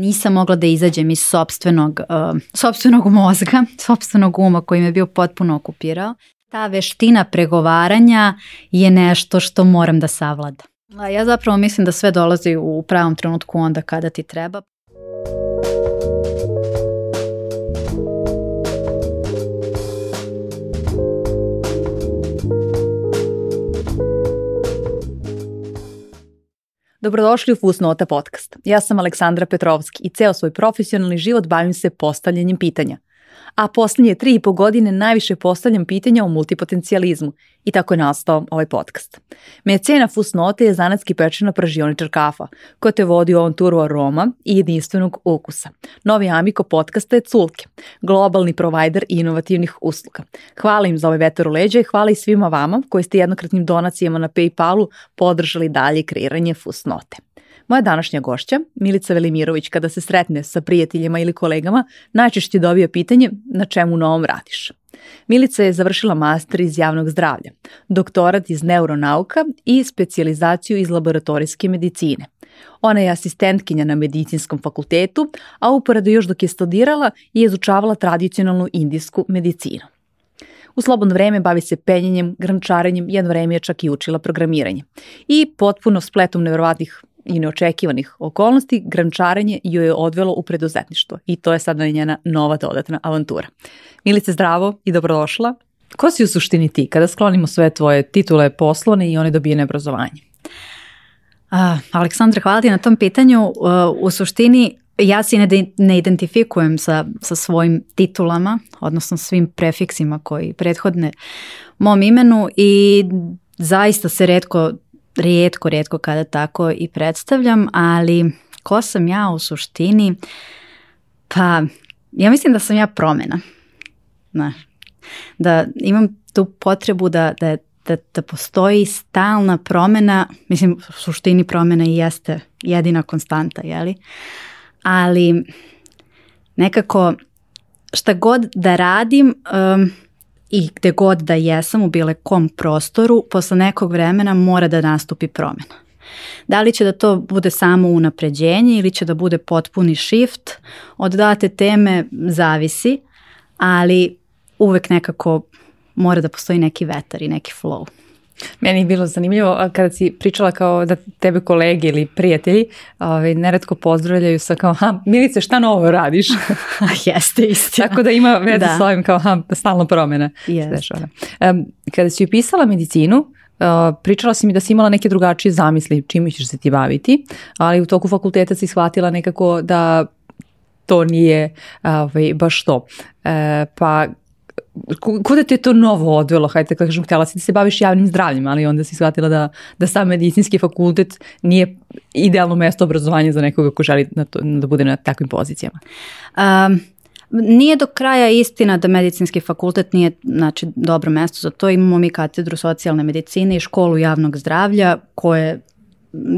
nisam mogla da izađem iz sopstvenog uh, mozga, sobstvenog uma koji me bio potpuno okupirao. Ta veština pregovaranja je nešto što moram da savladam. Ja zapravo mislim da sve dolazi u pravom trenutku onda kada ti treba. Dobrodošli u Fusnota podcast. Ja sam Aleksandra Petrovski i ceo svoj profesionalni život bavim se postavljanjem pitanja a posljednje tri i po godine najviše postavljam pitanja o multipotencijalizmu i tako je nastao ovaj podcast. Mecena Fusnote je zanatski pečena pražioničar kafa, koja te vodi u ovom turu aroma i jedinstvenog ukusa. Novi amiko podcasta je Culke, globalni provider inovativnih usluga. Hvala im za ovaj veter u leđa i hvala i svima vama koji ste jednokratnim donacijama na Paypalu podržali dalje kreiranje Fusnote. Moja današnja gošća, Milica Velimirović, kada se sretne sa prijateljima ili kolegama, najčešće dobio pitanje na čemu novom radiš. Milica je završila master iz javnog zdravlja, doktorat iz neuronauka i specijalizaciju iz laboratorijske medicine. Ona je asistentkinja na medicinskom fakultetu, a uporadu još dok je studirala je izučavala tradicionalnu indijsku medicinu. U slobodno vrijeme bavi se penjenjem, grančarenjem, jedno vrijeme je čak i učila programiranje. I potpuno spletom nevjerovatnih i neočekivanih okolnosti, grančarenje ju je odvelo u preduzetništvo i to je sada njena nova dodatna avantura. Milice, zdravo i dobrodošla. Ko si u suštini ti kada sklonimo sve tvoje titule poslovne i one dobijene obrazovanje? Uh, Aleksandra, hvala ti na tom pitanju. Uh, u suštini ja se ne, identifikujem sa, sa svojim titulama, odnosno svim prefiksima koji prethodne mom imenu i zaista se redko rijetko, rijetko kada tako i predstavljam, ali ko sam ja u suštini? Pa ja mislim da sam ja promjena. da imam tu potrebu da, da, da, postoji stalna promjena, mislim u suštini promjena i jeste jedina konstanta, jeli? Ali nekako šta god da radim, i gde god da jesam u bilo kom prostoru, posle nekog vremena mora da nastupi promjena. Da li će da to bude samo unapređenje ili će da bude potpuni shift, od date teme zavisi, ali uvek nekako mora da postoji neki vetar i neki flow. Meni je bilo zanimljivo kada si pričala kao da tebe kolege ili prijatelji ovaj, neretko pozdravljaju sa kao ha, Milice šta novo radiš? Jeste, istina. Tako da ima veze s ovim kao ha, stalno promjena. kada si upisala medicinu, Uh, pričala si mi da si imala neke drugačije zamisli čim ćeš se ti baviti, ali u toku fakulteta si shvatila nekako da to nije uh, baš to. E, pa kuda te to novo odvelo, hajde kažem, htjela si da se baviš javnim zdravljem, ali onda si shvatila da, da sam medicinski fakultet nije idealno mesto obrazovanja za nekoga ko želi na da bude na takvim pozicijama. Um, nije do kraja istina da medicinski fakultet nije znači, dobro mesto za to. Imamo mi katedru socijalne medicine i školu javnog zdravlja koje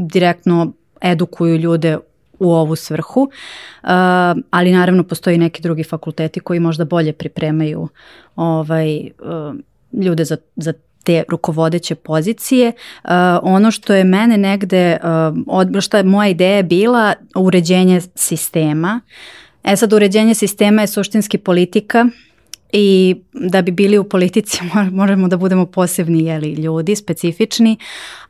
direktno edukuju ljude u ovu svrhu, eh, ali naravno postoji neki drugi fakulteti koji možda bolje pripremaju ovaj, eh, ljude za, za te rukovodeće pozicije. Eh, ono što je mene negde, što je moja ideja bila, uređenje sistema. E sad, uređenje sistema je suštinski politika, i da bi bili u politici moramo da budemo posebni jeli, ljudi, specifični,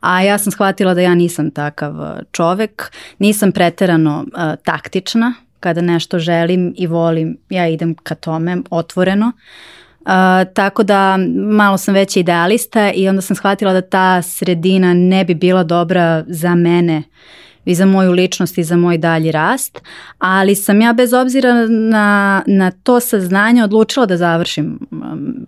a ja sam shvatila da ja nisam takav e, čovek, nisam preterano e, taktična, kada nešto želim i volim, ja idem ka tome otvoreno. E, tako da malo sam veća idealista i onda sam shvatila da ta sredina ne bi bila dobra za mene i za moju ličnost i za moj dalji rast, ali sam ja bez obzira na, na to saznanje odlučila da završim um,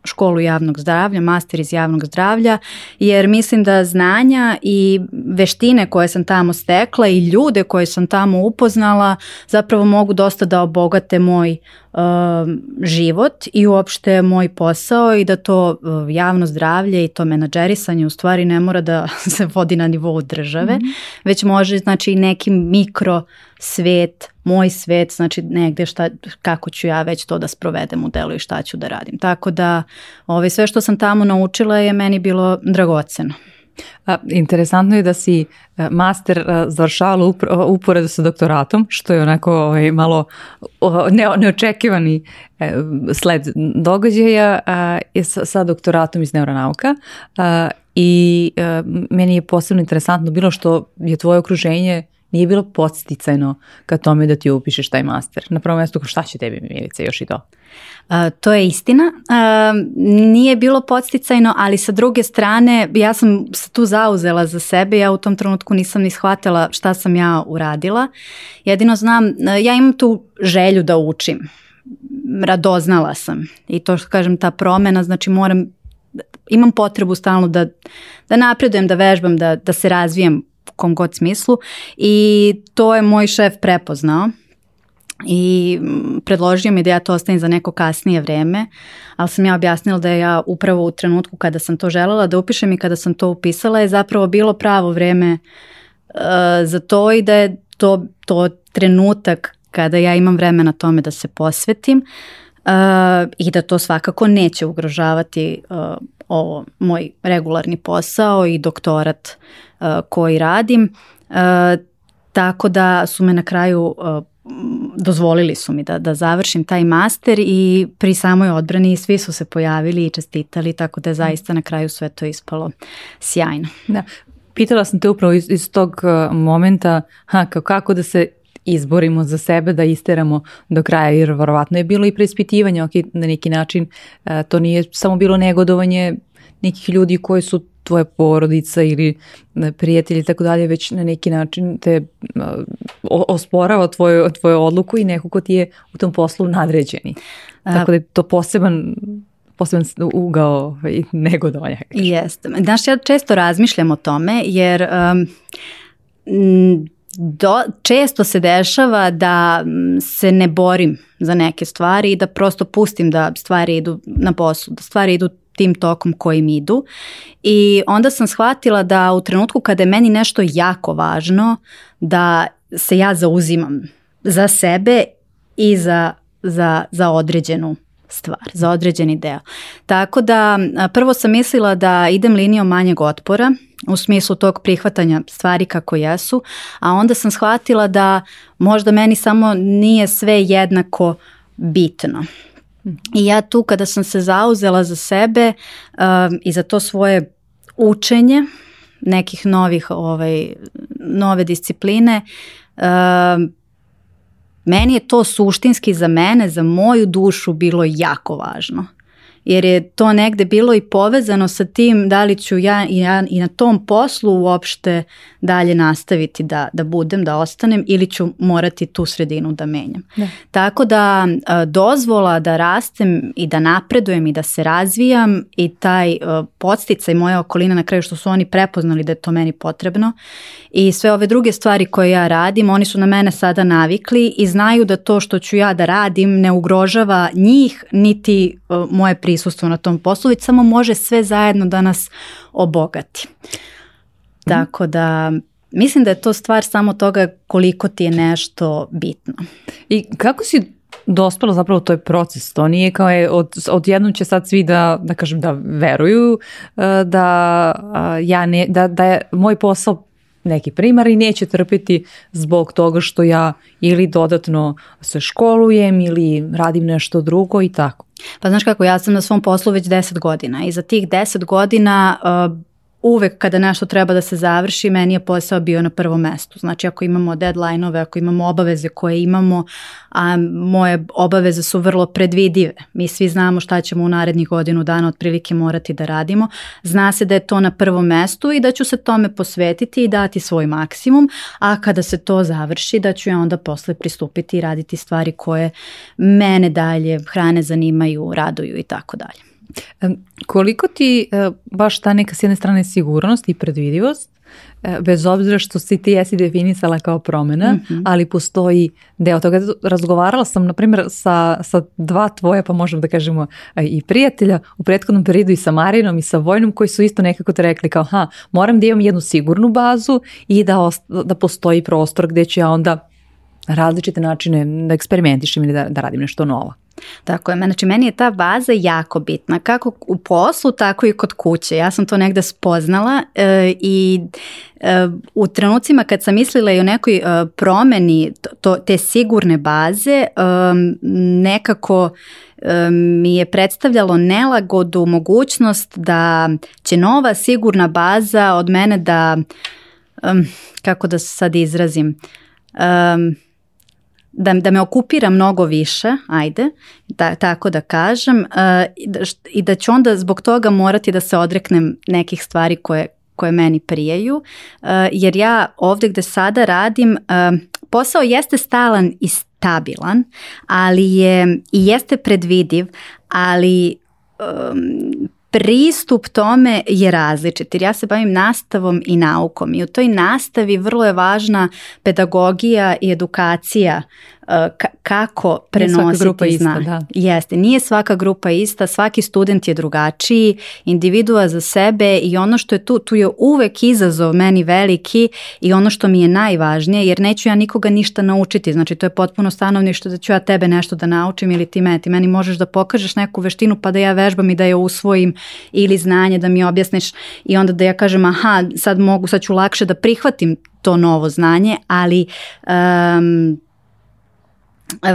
školu javnog zdravlja, master iz javnog zdravlja, jer mislim da znanja i veštine koje sam tamo stekla i ljude koje sam tamo upoznala zapravo mogu dosta da obogate moj um, život i uopšte moj posao i da to um, javno zdravlje i to menadžerisanje u stvari ne mora da se vodi na nivou države, mhm. već može znači znači neki mikro svet, moj svet, znači negde šta, kako ću ja već to da sprovedem u delu i šta ću da radim. Tako da ovaj, sve što sam tamo naučila je meni bilo dragoceno. interesantno je da si e, master e, završala uporedu sa doktoratom, što je onako ovaj, malo ne, neočekivani e, sled događaja a, sa, sa doktoratom iz neuronauka i e, meni je posebno interesantno bilo što je tvoje okruženje nije bilo podsticajno ka tome da ti upišeš taj master. Na prvom mjestu, šta će tebi Milice još i to? E, to je istina. E, nije bilo podsticajno, ali sa druge strane, ja sam se tu zauzela za sebe, ja u tom trenutku nisam ni shvatila šta sam ja uradila. Jedino znam, ja imam tu želju da učim radoznala sam i to što kažem ta promena znači moram imam potrebu stalno da, da napredujem, da vežbam, da, da se razvijem u kom god smislu i to je moj šef prepoznao i predložio mi da ja to ostavim za neko kasnije vrijeme, ali sam ja objasnila da ja upravo u trenutku kada sam to želela da upišem i kada sam to upisala je zapravo bilo pravo vreme e, za to i da je to, to trenutak kada ja imam na tome da se posvetim e, i da to svakako neće ugrožavati e, ovo moj regularni posao i doktorat e, koji radim. E, tako da su me na kraju e, dozvolili su mi da, da završim taj master i pri samoj odbrani svi su se pojavili i čestitali tako da je zaista na kraju sve to ispalo sjajno. Da. Pitala sam te upravo iz, iz tog momenta ha, kako da se izborimo za sebe, da isteramo do kraja, jer verovatno je bilo i preispitivanje, ok, na neki način e, to nije samo bilo negodovanje nekih ljudi koji su tvoja porodica ili e, prijatelji i tako dalje, već na neki način te e, osporava tvoju, tvoju odluku i neko ko ti je u tom poslu nadređeni. Tako da je to poseban poseban ugao i ovaj, negodovanja. Jeste. Znaš, ja često razmišljam o tome, jer um, do, često se dešava da se ne borim za neke stvari i da prosto pustim da stvari idu na poslu, da stvari idu tim tokom kojim idu. I onda sam shvatila da u trenutku kada je meni nešto jako važno, da se ja zauzimam za sebe i za, za, za određenu stvar, za određeni deo. Tako da prvo sam mislila da idem linijom manjeg otpora, u smislu tog prihvatanja stvari kako jesu, a onda sam shvatila da možda meni samo nije sve jednako bitno. I ja tu kada sam se zauzela za sebe um, i za to svoje učenje nekih novih ovaj nove discipline um, meni je to suštinski za mene, za moju dušu bilo jako važno jer je to negde bilo i povezano sa tim da li ću ja i, na tom poslu uopšte dalje nastaviti da, da budem, da ostanem ili ću morati tu sredinu da menjam. Tako da dozvola da rastem i da napredujem i da se razvijam i taj podsticaj i moja okolina na kraju što su oni prepoznali da je to meni potrebno i sve ove druge stvari koje ja radim, oni su na mene sada navikli i znaju da to što ću ja da radim ne ugrožava njih niti E, moje prisustvo na tom poslu, već samo može sve zajedno da nas obogati. Mhm. Tako da mislim da je to stvar samo toga koliko ti je nešto bitno. I kako si dospjela zapravo to je proces, to nije kao je od, odjednom će sad svi da, da kažem da veruju e, da ja ne, da, da je moj posao neki primari neće trpiti zbog toga što ja ili dodatno se školujem ili radim nešto drugo i tako. Pa znaš kako, ja sam na svom poslu već deset godina i za tih deset godina uh, uvek kada nešto treba da se završi, meni je posao bio na prvom mestu. Znači ako imamo deadline-ove, ako imamo obaveze koje imamo, a moje obaveze su vrlo predvidive. Mi svi znamo šta ćemo u narednih godinu dana otprilike morati da radimo. Zna se da je to na prvom mestu i da ću se tome posvetiti i dati svoj maksimum, a kada se to završi da ću ja onda posle pristupiti i raditi stvari koje mene dalje hrane zanimaju, raduju i tako dalje. Koliko ti e, baš ta neka s jedne strane sigurnost i predvidivost e, bez obzira što si ti jesi definisala kao promjena, mhm. ali postoji deo toga. Razgovarala sam, na primjer, sa, sa dva tvoja, pa možemo da kažemo e, i prijatelja, u prethodnom periodu i sa Marinom i sa Vojnom, koji su isto nekako te rekli kao, ha, moram da imam jednu sigurnu bazu i da, da postoji prostor gdje ću ja onda različite načine da eksperimentišem ili da, da radim nešto novo. Tako je, znači meni je ta baza jako bitna, kako u poslu, tako i kod kuće. Ja sam to negde spoznala e, i e, u trenucima kad sam mislila i o nekoj e, promeni to, te sigurne baze, nekako mi je predstavljalo nelagodu mogućnost da će nova sigurna baza od mene da, kako da se sad izrazim, da, da me okupira mnogo više, ajde, da, tako da kažem, e, i da ću onda zbog toga morati da se odreknem nekih stvari koje, koje meni prijeju, e, jer ja ovdje gdje sada radim, e, posao jeste stalan i stabilan, ali je i jeste predvidiv, ali pristup tome je različit jer ja se bavim nastavom i naukom i u toj nastavi vrlo je važna pedagogija i edukacija e, kako prenositi grupa zna. Ista, da. Jeste, nije svaka grupa ista, svaki student je drugačiji, individua za sebe i ono što je tu, tu je uvek izazov meni veliki i ono što mi je najvažnije, jer neću ja nikoga ništa naučiti, znači to je potpuno stanovništvo da ću ja tebe nešto da naučim ili ti meni, ti meni možeš da pokažeš neku veštinu pa da ja vežbam i da je usvojim ili znanje da mi objasniš i onda da ja kažem aha sad mogu, sad ću lakše da prihvatim to novo znanje, ali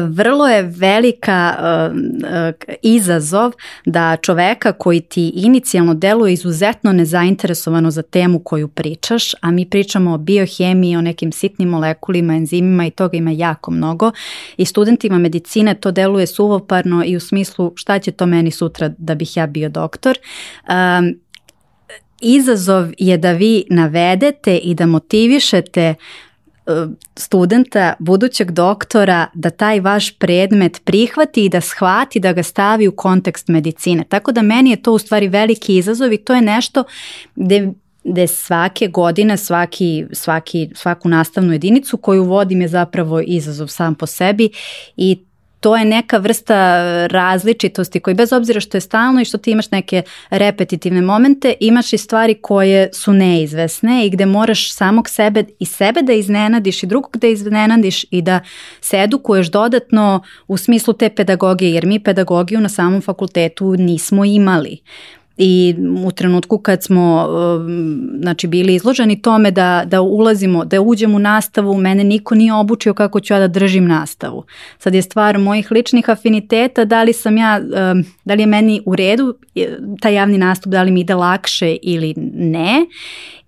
vrlo je velika eh, eh, izazov da čoveka koji ti inicijalno deluje izuzetno nezainteresovano za temu koju pričaš, a mi pričamo o biohemiji, o nekim sitnim molekulima, enzimima i toga ima jako mnogo i studentima medicine to deluje suvoparno i u smislu šta će to meni sutra da bih ja bio doktor. Eh, izazov je da vi navedete i da motivišete E, studenta, budućeg doktora, da taj vaš predmet prihvati i da shvati da ga stavi u kontekst medicine. Tako da meni je to u stvari veliki izazov i to je nešto gde svake godine, svaki, svaki, svaku nastavnu jedinicu koju vodim je zapravo izazov sam po sebi i to je neka vrsta različitosti koji bez obzira što je stalno i što ti imaš neke repetitivne momente, imaš i stvari koje su neizvesne i gde moraš samog sebe i sebe da iznenadiš i drugog da iznenadiš i da se edukuješ dodatno u smislu te pedagogije, jer mi pedagogiju na samom fakultetu nismo imali i u trenutku kad smo um, znači bili izloženi tome da, da ulazimo, da uđem u nastavu, mene niko nije obučio kako ću ja da držim nastavu. Sad je stvar mojih ličnih afiniteta, da li sam ja, um, da li je meni u redu e, taj javni nastup, da li mi ide lakše ili ne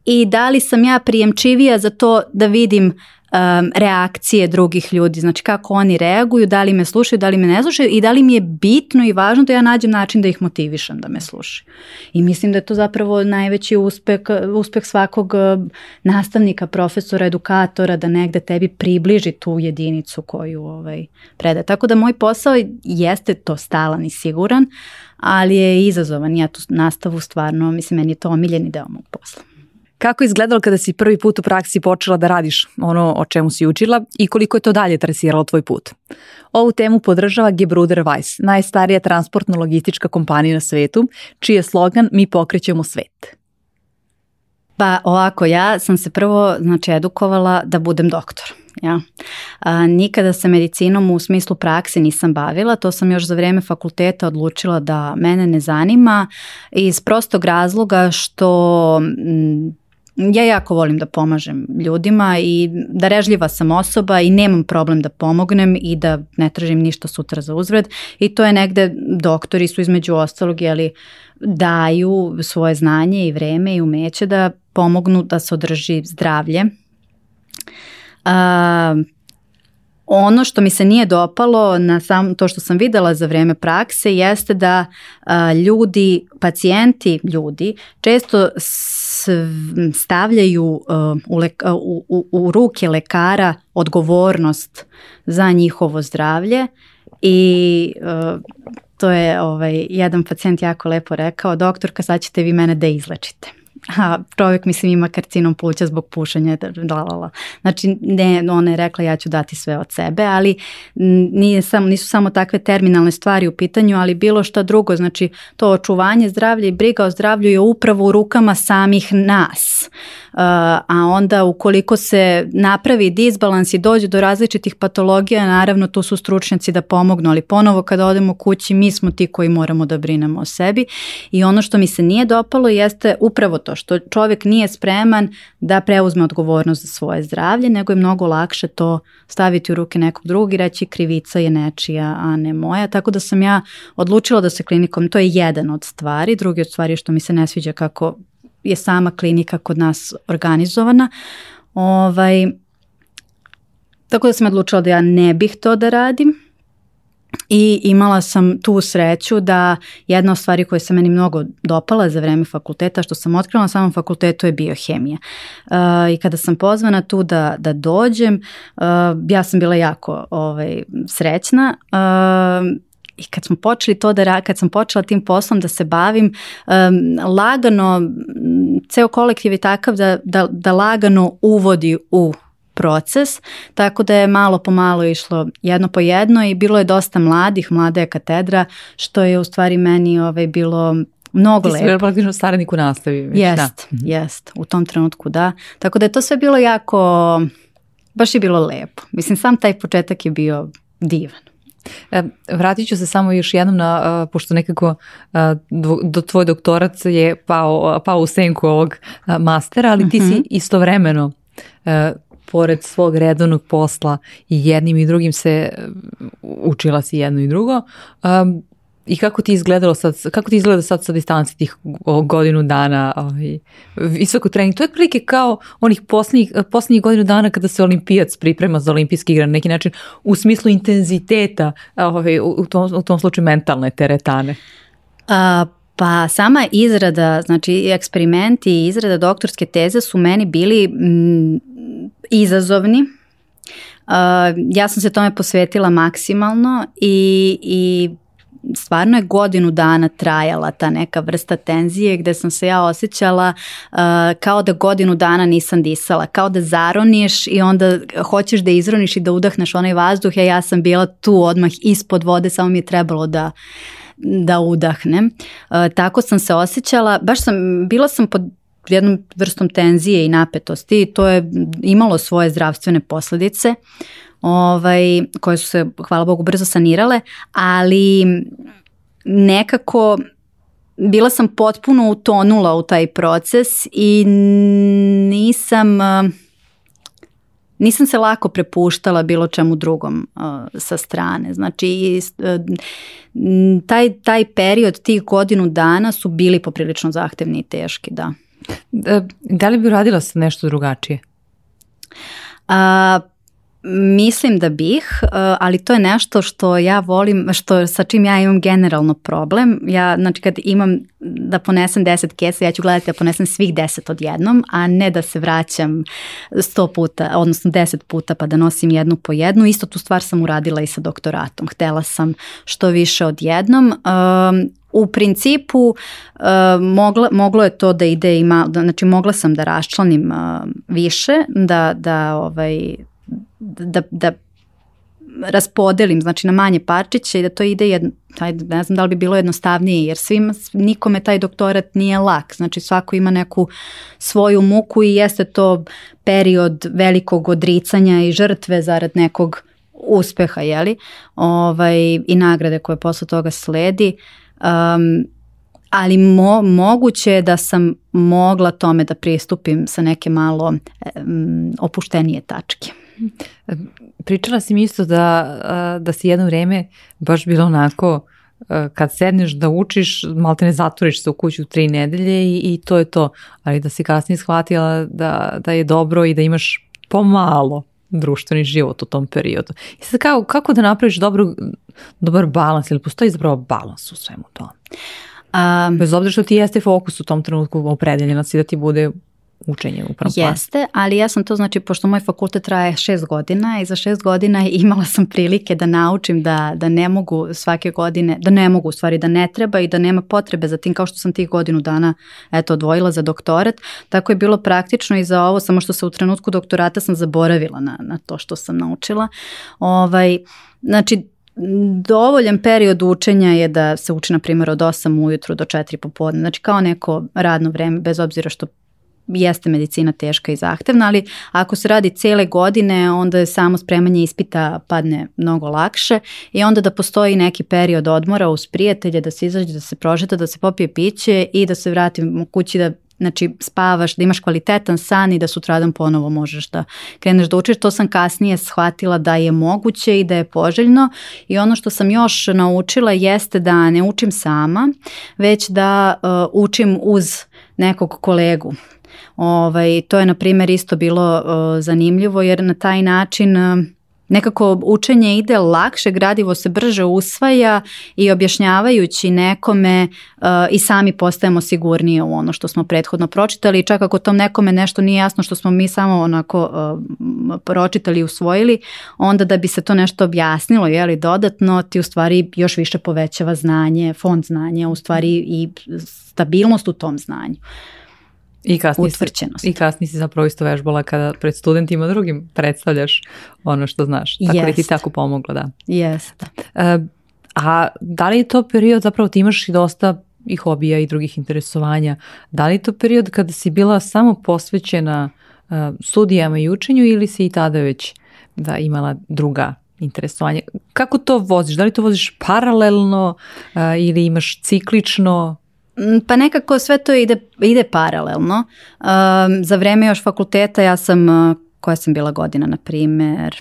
i da li sam ja prijemčivija za to da vidim um, reakcije drugih ljudi, znači kako oni reaguju, da li me slušaju, da li me ne slušaju i da li mi je bitno i važno da ja nađem način da ih motivišem da me slušaju. I mislim da je to zapravo najveći uspjeh uspeh svakog eh, nastavnika, profesora, edukatora da negde tebi približi tu jedinicu koju ovaj, preda. Tako da moj posao jeste to stalan i siguran, ali je izazovan. Ja tu nastavu stvarno, mislim, meni je to omiljeni deo mog posla. Kako je izgledalo kada si prvi put u praksi počela da radiš ono o čemu si učila i koliko je to dalje trasiralo tvoj put? Ovu temu podržava Gebruder Weiss, najstarija transportno-logistička kompanija na svetu, čiji je slogan Mi pokrećemo svet. Pa ovako, ja sam se prvo znači, edukovala da budem doktor. Ja. nikada se medicinom u smislu prakse nisam bavila, to sam još za vrijeme fakulteta odlučila da mene ne zanima iz prostog razloga što ja jako volim da pomažem ljudima i da režljiva sam osoba i nemam problem da pomognem i da ne tražim ništa sutra za uzvred i to je negde doktori su između ostalog jeli, daju svoje znanje i vreme i umeće da pomognu da se održi zdravlje. ono što mi se nije dopalo na sam, to što sam vidjela za vrijeme prakse jeste da ljudi, pacijenti ljudi često stavljaju e, e, u, u, u ruke lekara odgovornost za njihovo zdravlje i e, to je ovaj, jedan pacijent jako lepo rekao, doktorka sad ćete vi mene da izlečite a čovjek mislim ima karcinom pluća zbog pušenja, da, Znači ne, ona je rekla ja ću dati sve od sebe, ali nije nisu samo takve terminalne stvari u pitanju, ali bilo šta drugo, znači to očuvanje zdravlja i briga o zdravlju je upravo u rukama samih nas. Uh, a onda ukoliko se napravi disbalans i dođe do različitih patologija, naravno tu su stručnjaci da pomognu, ali ponovo kada odemo kući mi smo ti koji moramo da brinemo o sebi i ono što mi se nije dopalo jeste upravo to to što čovjek nije spreman da preuzme odgovornost za svoje zdravlje, nego je mnogo lakše to staviti u ruke nekog drugog i reći krivica je nečija, a ne moja. Tako da sam ja odlučila da se klinikom, to je jedan od stvari, drugi od stvari što mi se ne sviđa kako je sama klinika kod nas organizovana. Ovaj, tako da sam odlučila da ja ne bih to da radim i imala sam tu sreću da jedna od stvari koje se meni mnogo dopala za vrijeme fakulteta, što sam otkrila na samom fakultetu je biohemija. Uh, I kada sam pozvana tu da, da dođem, uh, ja sam bila jako ovaj, srećna. Uh, i kad smo počeli to da kad sam počela tim poslom da se bavim um, lagano ceo kolektiv je takav da, da, da lagano uvodi u proces, tako da je malo po malo išlo jedno po jedno i bilo je dosta mladih, mlada je katedra, što je u stvari meni ovaj, bilo Mnogo lepo. Ti si praktično u nastavi. Jest, jest, u tom trenutku da. Tako da je to sve bilo jako, baš je bilo lepo. Mislim, sam taj početak je bio divan. E, vratit ću se samo još jednom na, e, pošto nekako e, do, tvoj doktorat je pao, pao u senku ovog mastera, ali ti si mhm. istovremeno pored svog redovnog posla i jednim i drugim se um, učila si jedno i drugo. Um, I kako ti izgledalo sad, kako ti izgleda sad sa distanci tih godinu dana ovaj, visoko trening? To je prilike kao onih posljednjih, posljednjih godinu dana kada se olimpijac priprema za olimpijski igre na neki način u smislu intenziteta, ovaj, u, tom, u tom slučaju mentalne teretane. A, pa sama izrada, znači eksperimenti i izrada doktorske teze su meni bili izazovni. Uh, ja sam se tome posvetila maksimalno i, i stvarno je godinu dana trajala ta neka vrsta tenzije gde sam se ja osjećala uh, kao da godinu dana nisam disala, kao da zaroniš i onda hoćeš da izroniš i da udahneš onaj vazduh, ja sam bila tu odmah ispod vode, samo mi je trebalo da da udahnem. Uh, tako sam se osjećala, baš sam, bila sam pod jednom vrstom tenzije i napetosti i to je imalo svoje zdravstvene posljedice ovaj, koje su se, hvala Bogu, brzo sanirale, ali nekako bila sam potpuno utonula u taj proces i nisam eh, nisam se lako prepuštala bilo čemu drugom eh, sa strane. Znači, eh, taj, taj period, tih godinu dana su bili poprilično zahtevni i teški, da. E, da li bi radila se nešto drugačije? A, Mislim da bih, e, ali to je nešto što ja volim, što sa čim ja imam generalno problem. Ja, znači kad imam da ponesem 10 kesa, ja ću gledati da ponesem svih 10 odjednom, a ne da se vraćam 100 puta, odnosno 10 puta pa da nosim jednu po jednu. Isto tu stvar sam uradila i sa doktoratom. Htela sam što više odjednom u principu e, moglo, je to da ide znači mogla sam da raščlanim e, više, da, da, ovaj, da, da raspodelim znači na manje parčiće i da to ide taj, ne znam da li bi bilo jednostavnije jer svima, nikome taj doktorat nije lak znači svako ima neku svoju muku i jeste to period velikog odricanja i žrtve zarad nekog uspeha jeli ovaj, i nagrade koje posle toga sledi ali moguće je da sam mogla tome da pristupim sa neke malo opuštenije tačke. Pričala si mi isto da, da si jedno vreme baš bilo onako e, kad sedneš da učiš, malo te ne zatvoriš se u kuću tri nedelje i, i to je to. Ali da si kasnije shvatila da, da je dobro i da imaš pomalo društveni život u tom periodu. I sad kao, kako da napraviš dobru, dobar balans ili postoji zapravo balans u svemu tom? Bez obzira što ti jeste fokus u tom trenutku opredeljena si da ti bude učenje u Jeste, ali ja sam to, znači, pošto moj fakultet traje šest godina i za šest godina imala sam prilike da naučim da, da ne mogu svake godine, da ne mogu u stvari, da ne treba i da nema potrebe za tim kao što sam tih godinu dana eto, odvojila za doktorat. Tako je bilo praktično i za ovo, samo što se u trenutku doktorata sam zaboravila na, na to što sam naučila. Ovaj, znači, dovoljan period učenja je da se uči na primjer od 8 ujutru do 4 popodne, znači kao neko radno vreme bez obzira što jeste medicina teška i zahtevna, ali ako se radi cele godine, onda je samo spremanje ispita padne mnogo lakše i onda da postoji neki period odmora uz prijatelje, da se izađe, da se prožeta, da se popije piće i da se vratim u kući da znači spavaš, da imaš kvalitetan san i da sutradan ponovo možeš da kreneš da učiš. To sam kasnije shvatila da je moguće i da je poželjno i ono što sam još naučila jeste da ne učim sama, već da uh, učim uz nekog kolegu Ovaj, to je na primjer isto bilo zanimljivo jer na taj način e, nekako učenje ide lakše, gradivo se brže usvaja i objašnjavajući nekome e, i sami postajemo sigurnije u ono što smo prethodno pročitali i čak ako tom nekome nešto nije jasno što smo mi samo onako e, pročitali i usvojili, onda da bi se to nešto objasnilo je dodatno ti u stvari još više povećava znanje, fond znanja, u stvari i stabilnost u tom znanju. I kasnije Si, I kasni si zapravo isto vežbala kada pred studentima drugim predstavljaš ono što znaš. Tako Jest. da ti tako pomoglo, da. Jeste. A da li je to period, zapravo ti imaš i dosta i hobija i drugih interesovanja, da li je to period kada si bila samo posvećena e, studijama i učenju ili si i tada već da imala druga interesovanja? Kako to voziš? Da li to voziš paralelno e, ili imaš ciklično? Mm, pa nekako sve to ide, ide paralelno. Um, za vrijeme još fakulteta ja sam, uh, koja sam bila godina na primjer,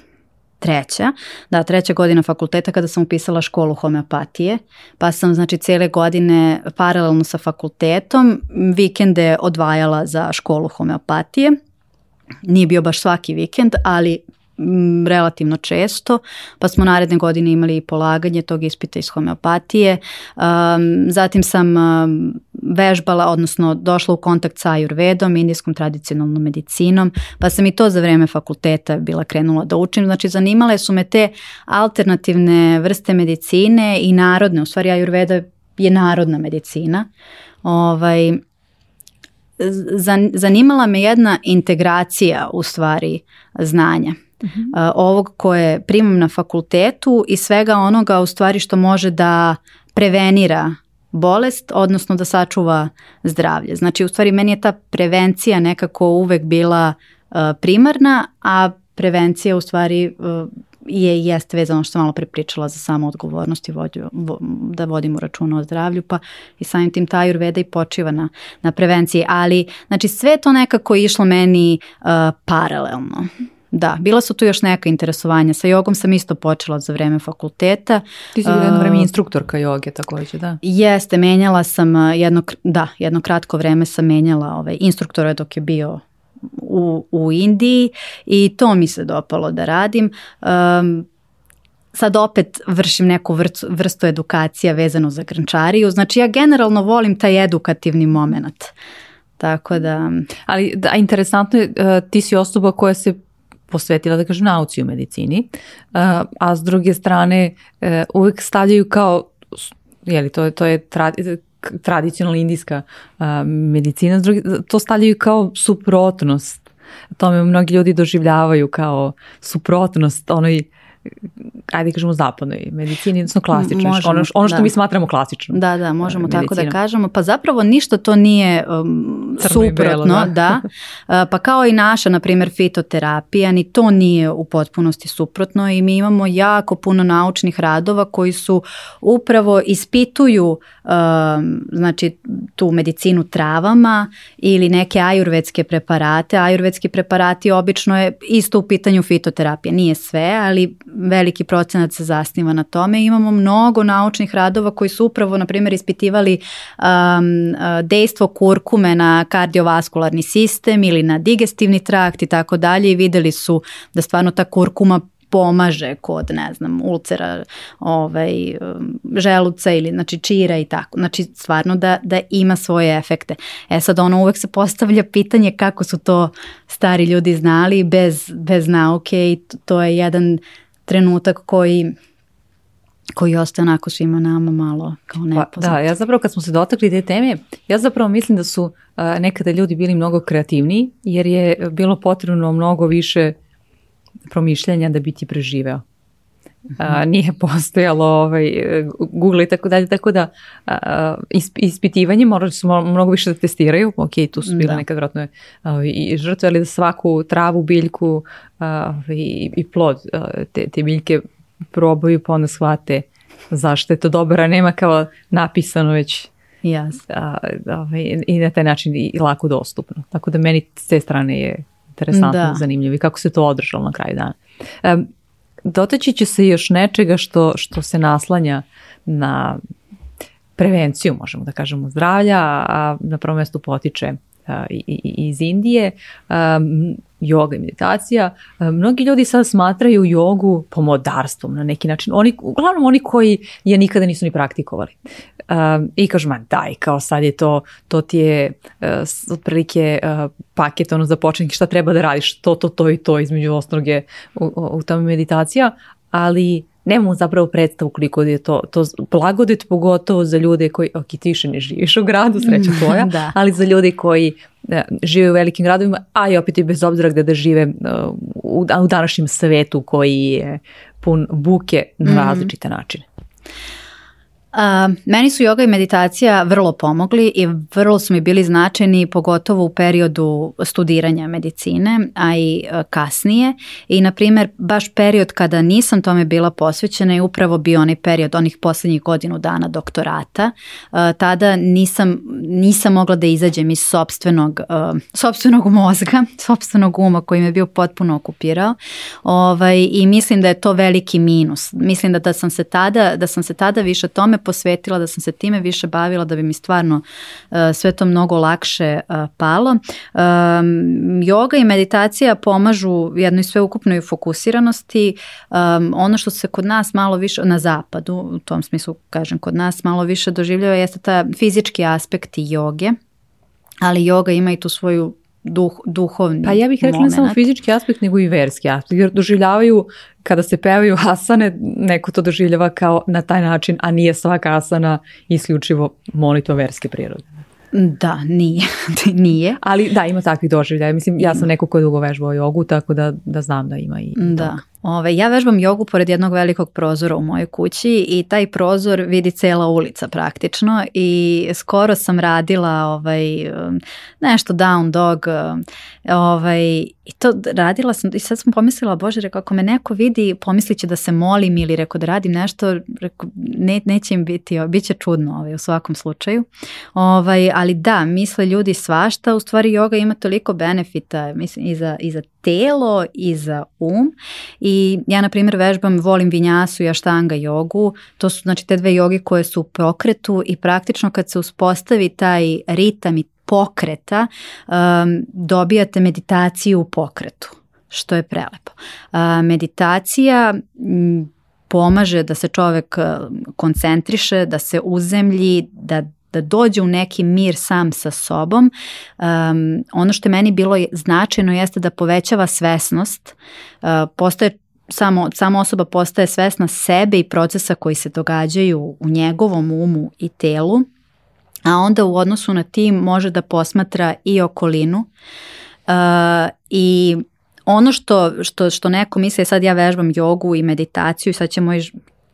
treća, da treća godina fakulteta kada sam upisala školu homeopatije, pa sam znači cijele godine paralelno sa fakultetom vikende odvajala za školu homeopatije. Nije bio baš svaki vikend, ali relativno često, pa smo naredne godine imali i polaganje tog ispita iz homeopatije. Um, zatim sam um, vežbala, odnosno došla u kontakt sa ajurvedom, indijskom tradicionalnom medicinom, pa sam i to za vrijeme fakulteta bila krenula da učim. Znači zanimale su me te alternativne vrste medicine i narodne, u stvari ajurveda je narodna medicina. Ovaj, zanimala me jedna integracija u stvari znanja uh ovog koje primam na fakultetu i svega onoga u stvari što može da prevenira bolest, odnosno da sačuva zdravlje. Znači u stvari meni je ta prevencija nekako uvek bila primarna, a prevencija u stvari uh, je jeste vezano ono što sam malo prepričala za samo odgovornost i vo, da vodimo računa o zdravlju, pa i samim tim taj urveda i počiva na, na prevenciji, ali znači sve to nekako išlo meni paralelno. Da, bila su tu još neka interesovanja. Sa jogom sam isto počela za vrijeme fakulteta. Ti si bila jedno vreme instruktorka joge također, da? Jeste, menjala sam eh, jedno, da, jedno kratko vreme sam menjala ovaj, instruktora dok je bio u, u Indiji i to mi se dopalo da radim. sad opet vršim neku vrstu, edukacija vezanu za grančariju. Znači ja generalno volim taj edukativni moment. Tako da... Ali da, interesantno je, eh, ti si osoba koja se posvetila, da kažem, nauci u medicini, eh, a s druge strane eh, uvijek stavljaju kao, li to, to je tra, tradicionalna indijska eh, medicina, s to stavljaju kao suprotnost tome mnogi ljudi doživljavaju kao suprotnost onoj ajde kažemo zapadnoj medicini, odnosno klasično, ono, ono, što mi smatramo klasično. Da, da, možemo e, tako da kažemo. Pa zapravo ništa to nije um, suprotno, da. pa kao i naša, na primjer, fitoterapija, ni to nije u potpunosti suprotno i mi imamo jako puno naučnih radova koji su upravo ispituju um, znači tu medicinu travama ili neke ajurvedske preparate. Ajurvedski preparati obično je isto u pitanju fitoterapije, nije sve, ali veliki procenat se zasniva na tome. Imamo mnogo naučnih radova koji su upravo, na primjer, ispitivali um, uh, dejstvo kurkume na kardiovaskularni sistem ili na digestivni trakt i tako dalje i videli su da stvarno ta kurkuma pomaže kod, ne znam, ulcera ovaj, um, želuca ili znači čira i tako. Znači stvarno da, da ima svoje efekte. E sad ono uvek se postavlja pitanje kako su to stari ljudi znali bez, bez nauke i to je jedan trenutak koji koji ostaje onako svima nama malo kao pa, nepoznat. Pa, da, ja zapravo kad smo se dotakli te teme, ja zapravo mislim da su nekada ljudi bili mnogo kreativniji jer je bilo potrebno mnogo više promišljanja da bi ti preživeo a, nije postojalo ovaj, Google i tako dalje, tako da a, ispitivanje morali su mnogo više da testiraju, ok, tu su bile da. nekad vjerojatno ovaj, i žrtve, ali da svaku travu, biljku ovaj, i, plod te, te biljke probaju pa onda shvate zašto je to dobro, a nema kao napisano već Yes. Ovaj, I na taj način i lako dostupno. Tako da meni s te strane je interesantno, da. zanimljivo i kako se to održalo na kraju dana. Um, dotaći će se još nečega što, što se naslanja na prevenciju, možemo da kažemo, zdravlja, a na prvom mjestu potiče iz Indije joga i meditacija, e, mnogi ljudi sad smatraju jogu pomodarstvom na neki način. Oni, uglavnom oni koji je nikada nisu ni praktikovali. E, I kažu, man daj, kao sad je to, to ti je e, otprilike paket ono za početnik, šta treba da radiš, to, to, to i to, između osnoge u, u meditacija, ali nemamo zapravo predstavu koliko je to, to blagodet, pogotovo za ljude koji, ok, ti više ne živiš u gradu, sreća tvoja, ali za ljude koji e, žive u velikim gradovima, a i opet i bez obzira da žive e, u, u današnjem svetu koji je pun buke na mm različite načine meni su joga i meditacija vrlo pomogli i vrlo su mi bili Značeni pogotovo u periodu studiranja medicine, a i e, kasnije. I na primjer baš period kada nisam tome bila posvećena je upravo bio onaj period onih posljednjih godinu dana doktorata. E, tada nisam, nisam mogla da izađem iz sobstvenog, e, sobstvenog mozga, Sopstvenog uma koji me bio potpuno okupirao. Ovaj, I mislim da je to veliki minus. Mislim da, da sam se tada, da sam se tada više tome posvetila, da sam se time više bavila da bi mi stvarno e, sve to mnogo lakše e, palo. Joga e, i meditacija pomažu jednoj sveukupnoj fokusiranosti. Ono što se kod nas malo više, na zapadu, u tom smislu kažem kod nas, malo više doživljava jeste ta fizički aspekti joge ali joga ima i tu svoju duh, duhovni Pa ja bih rekla ne samo fizički aspekt, nego i verski aspekt, jer doživljavaju, kada se pevaju asane, neko to doživljava kao na taj način, a nije svaka asana isključivo molitva verske prirode. Da, nije. nije. Ali da, ima takvih doživljaja. Mislim, ja sam neko ko dugo vežbao jogu, tako da, da znam da ima i, da. Ove, ja vežbam jogu pored jednog velikog prozora u mojoj kući i taj prozor vidi cela ulica praktično i skoro sam radila ovaj, um, nešto down dog um, ovaj, i to radila sam i sad sam pomislila, bože, ako me neko vidi pomislit će da se molim ili reko da radim nešto, reko, neće im biti, bit će čudno ovaj, u svakom slučaju. Ovaj, ali da, misle ljudi svašta, u stvari joga ima toliko benefita mislim, i, za, i za telo i za um i ja na primjer vežbam volim vinjasu i aštanga jogu, to su znači te dve joge koje su u pokretu i praktično kad se uspostavi taj ritam i pokreta um, dobijate meditaciju u pokretu što je prelepo. Uh, meditacija pomaže da se čovek uh, koncentriše, da se uzemlji, da da dođe u neki mir sam sa sobom. Um, ono što je meni bilo značajno jeste da povećava svesnost. Uh, postoje samo, sama osoba postaje svesna sebe i procesa koji se događaju u njegovom umu i telu, a onda u odnosu na tim može da posmatra i okolinu uh, i ono što, što, što neko misle, sad ja vežbam jogu i meditaciju i sad će moj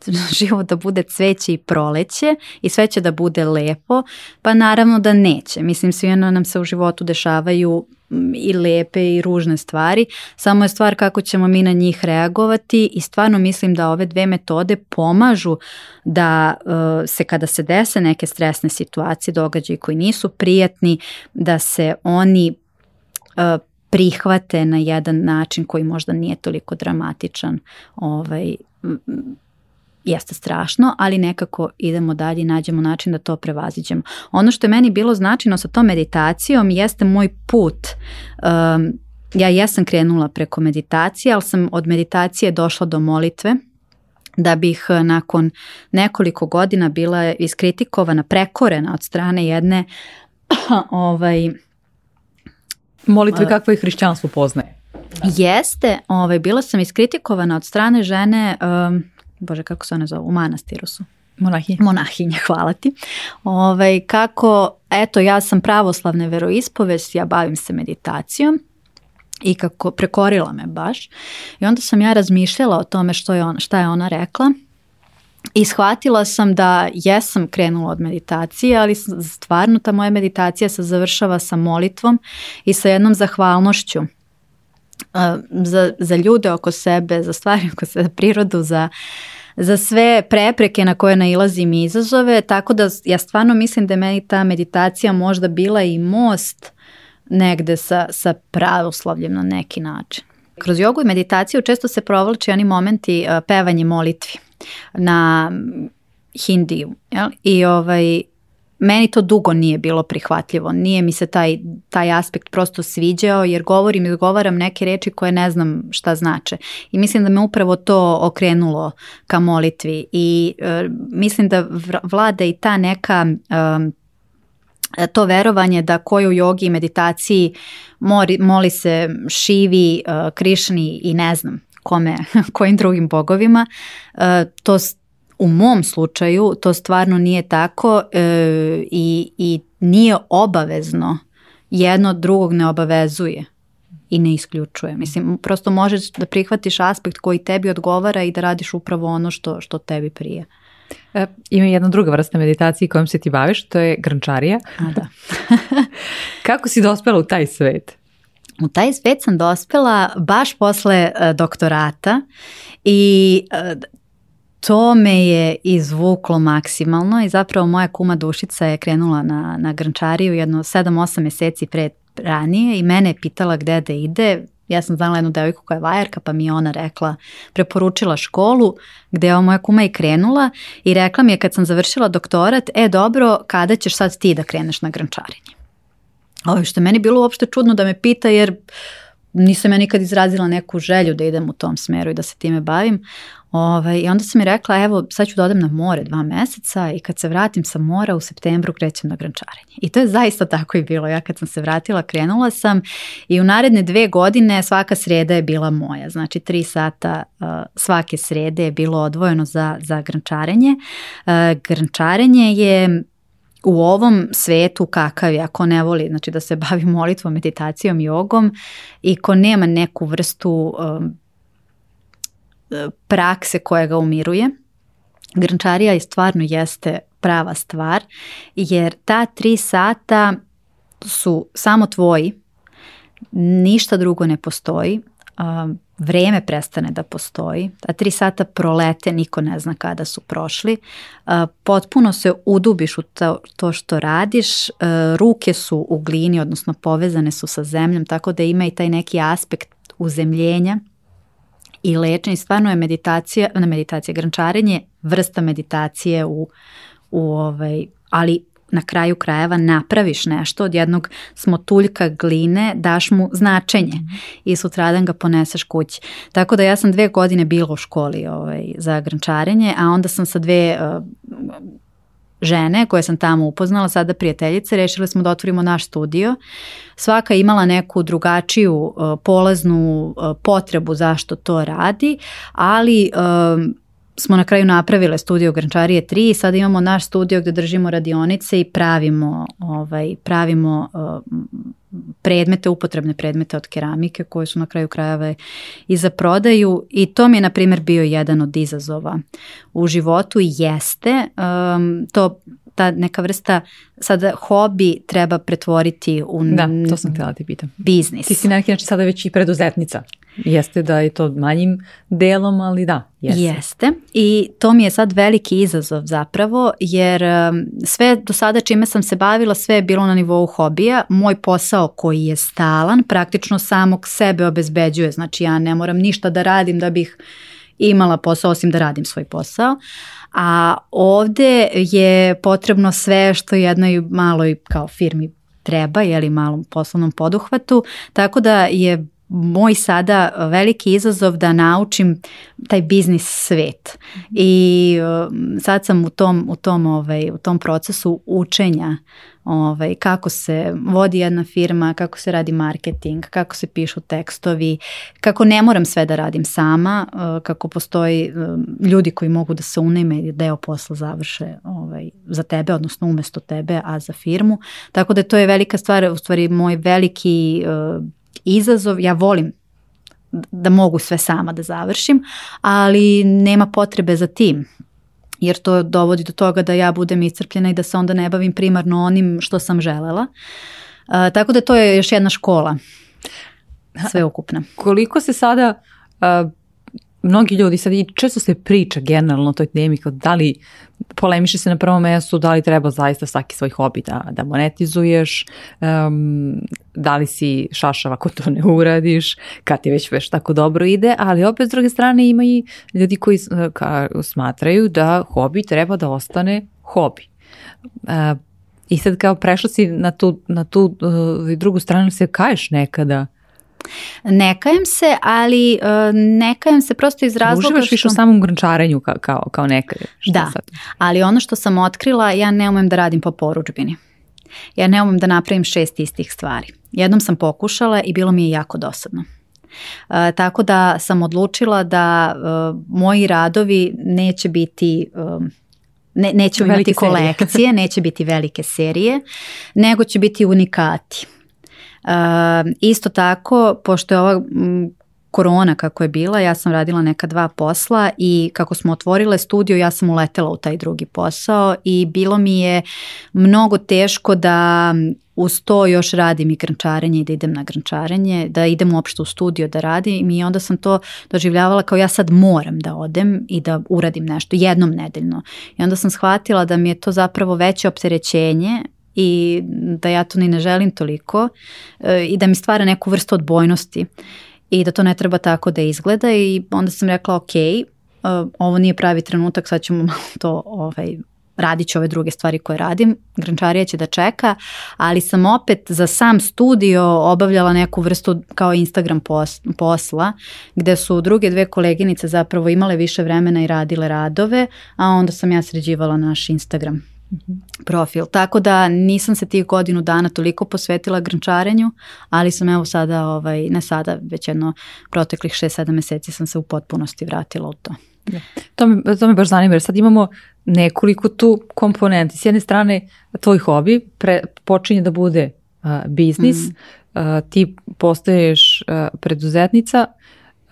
život da bude cveće i proleće i sve će da bude lepo, pa naravno da neće. Mislim, svijeno nam se u životu dešavaju mm, i lepe i ružne stvari, samo je stvar kako ćemo mi na njih reagovati i stvarno mislim da ove dve metode pomažu da eh, se kada se dese neke stresne situacije, događaji koji nisu prijatni, da se oni eh, prihvate na jedan način koji možda nije toliko dramatičan ovaj, jeste strašno, ali nekako idemo dalje i nađemo način da to prevaziđemo. Ono što je meni bilo značajno sa tom meditacijom jeste moj put. ja jesam krenula preko meditacije, ali sam od meditacije došla do molitve da bih e, nakon nekoliko godina bila iskritikovana, prekorena od strane jedne ovaj, molitve e, kakvo je hrišćanstvo poznaje. Jeste, ovaj, bila sam iskritikovana od strane žene bože kako se one zovu, u manastiru su. Monahinje. Monahinje, hvala ti. Ovaj, kako, eto ja sam pravoslavne veroispovest, ja bavim se meditacijom i kako prekorila me baš. I onda sam ja razmišljala o tome što je ona, šta je ona rekla i shvatila sam da jesam krenula od meditacije, ali stvarno ta moja meditacija se završava sa molitvom i sa jednom zahvalnošću. Uh, za, za ljude oko sebe, za stvari oko sebe, prirodu, za za sve prepreke na koje nailazim i izazove, tako da ja stvarno mislim da je meni ta meditacija možda bila i most negde sa, sa pravoslavljem na neki način. Kroz jogu i meditaciju često se provlači oni momenti pevanje molitvi na mm, hindiju. Jel? I ovaj, meni to dugo nije bilo prihvatljivo. Nije mi se taj, taj aspekt prosto sviđao jer govorim i odgovaram neke reči koje ne znam šta znače. I mislim da me upravo to okrenulo ka molitvi i e, mislim da vlada i ta neka e, to verovanje da koju jogi i meditaciji moli se šivi, e, krišni i ne znam kome, kojim drugim bogovima. to u mom slučaju to stvarno nije tako e, i, i nije obavezno. Jedno drugog ne obavezuje i ne isključuje. Mislim, prosto možeš da prihvatiš aspekt koji tebi odgovara i da radiš upravo ono što, što tebi prije. E, ima jedna druga vrsta meditacije kojom se ti baviš, to je grnčarija. A, da. Kako si dospela u taj svet? U taj svet sam dospela baš posle e, doktorata i to me je izvuklo maksimalno i zapravo moja kuma Dušica je krenula na, na grnčariju jedno 7-8 mjeseci pre ranije i mene je pitala gde da ide. Ja sam znala jednu devojku koja je vajarka pa mi je ona rekla, preporučila školu gde je moja kuma i krenula i rekla mi je kad sam završila doktorat, e dobro, kada ćeš sad ti da kreneš na grnčarenje? Ovo što je meni bilo uopšte čudno da me pita jer nisam ja nikad izrazila neku želju da idem u tom smeru i da se time bavim. ove ovaj, I onda sam mi rekla, evo, sad ću da odem na more dva meseca i kad se vratim sa mora u septembru krećem na grančarenje. I to je zaista tako i bilo. Ja kad sam se vratila, krenula sam i u naredne dve godine svaka sreda je bila moja. Znači, tri sata svake srede je bilo odvojeno za, za grančarenje. Uh, grančarenje je u ovom svetu kakav je, ako ne voli znači da se bavi molitvom, meditacijom, jogom i ko nema neku vrstu um, prakse koja ga umiruje, grnčarija stvarno jeste prava stvar jer ta tri sata su samo tvoji, ništa drugo ne postoji. Um, vrijeme prestane da postoji, a tri sata prolete, niko ne zna kada su prošli, potpuno se udubiš u to, što radiš, ruke su u glini, odnosno povezane su sa zemljom, tako da ima i taj neki aspekt uzemljenja i lečenje. Stvarno je meditacija, ne meditacija, grančarenje, vrsta meditacije u, u ovaj, ali na kraju krajeva napraviš nešto od jednog smotuljka gline, daš mu značenje mhm. i sutradan ga poneseš kući. Tako da ja sam dve godine bila u školi ovaj, za grančarenje, a onda sam sa dve eh, žene koje sam tamo upoznala, sada prijateljice, rešili smo da otvorimo naš studio. Svaka je imala neku drugačiju uh, polaznu eh, potrebu zašto to radi, ali smo na kraju napravile studio Grančarije 3 i sad imamo naš studio gdje držimo radionice i pravimo, ovaj, pravimo e, predmete, upotrebne predmete od keramike koje su na kraju krajeva i za prodaju i to mi je na primjer bio jedan od izazova u životu i jeste to ta neka vrsta sada hobi treba pretvoriti u da, to sam htjela ti pitam. biznis. Ti si neki znači sada već i preduzetnica. Jeste da je to manjim delom, ali da, jeste. Jeste i to mi je sad veliki izazov zapravo jer um, sve do sada čime sam se bavila sve je bilo na nivou hobija. Moj posao koji je stalan praktično samog sebe obezbeđuje, znači ja ne moram ništa da radim da bih imala posao osim da radim svoj posao. A ovdje je potrebno sve što jednoj maloj kao firmi treba, jeli malom poslovnom poduhvatu, tako da je moj sada veliki izazov da naučim taj biznis svet i e, sad sam u tom, u tom, ovaj, u tom procesu učenja ovaj, kako se vodi jedna firma, kako se radi marketing, kako se pišu tekstovi, kako ne moram sve da radim sama, e, kako postoji e, ljudi koji mogu da se unime i deo posla završe ovaj, za tebe, odnosno umesto tebe, a za firmu. Tako da to je velika stvar, u stvari moj veliki izazov, ja volim da mogu sve sama da završim, ali nema potrebe za tim jer to dovodi do toga da ja budem iscrpljena i da se onda ne bavim primarno onim što sam želela. E, tako da to je još jedna škola sveukupna. koliko se sada e, mnogi ljudi sad i često se priča generalno o toj temi da li Polemiši se na prvom mjestu da li treba zaista svaki svoj hobi da, da monetizuješ, um, da li si šašav ako to ne uradiš, kad ti već već tako dobro ide, ali opet s druge strane ima i ljudi koji ka, smatraju da hobi treba da ostane hobi. I sad kao prešla si na tu, na tu eh, drugu stranu se kaješ nekada ne kajem se, ali e, ne kajem se prosto iz razloga Uživaš što... više u samom grnčarenju kao, kao, Da, sad? ali ono što sam otkrila, ja ne umem da radim po poručbini. Ja ne umem da napravim šest istih stvari. Jednom sam pokušala i bilo mi je jako dosadno. E, tako da sam odlučila da e, moji radovi neće biti Neće ne, imati kolekcije, neće biti velike serije, nego će biti unikati. Isto tako, pošto je ova korona kako je bila, ja sam radila neka dva posla i kako smo otvorile studio ja sam uletela u taj drugi posao i bilo mi je mnogo teško da uz to još radim i grančarenje i da idem na grančarenje da idem uopšte u studio da radim i onda sam to doživljavala kao ja sad moram da odem i da uradim nešto jednom nedeljno. I onda sam shvatila da mi je to zapravo veće opterećenje i da ja to ni ne želim toliko e, i da mi stvara neku vrstu odbojnosti i da to ne treba tako da izgleda i onda sam rekla ok, e, ovo nije pravi trenutak, sad ćemo malo to ovaj, radit ću ove druge stvari koje radim, grančarija će da čeka, ali sam opet za sam studio obavljala neku vrstu kao Instagram posla, gde su druge dve koleginice zapravo imale više vremena i radile radove, a onda sam ja sređivala naš Instagram profil. Tako da nisam se tih godinu dana toliko posvetila grnčarenju, ali sam evo sada, ovaj, ne sada, već jedno proteklih 6-7 mjeseci sam se u potpunosti vratila u to. To, me, to baš zanima jer sad imamo nekoliko tu komponenti. S jedne strane tvoj hobi pre, počinje da bude biznis, mm. ti postaješ preduzetnica,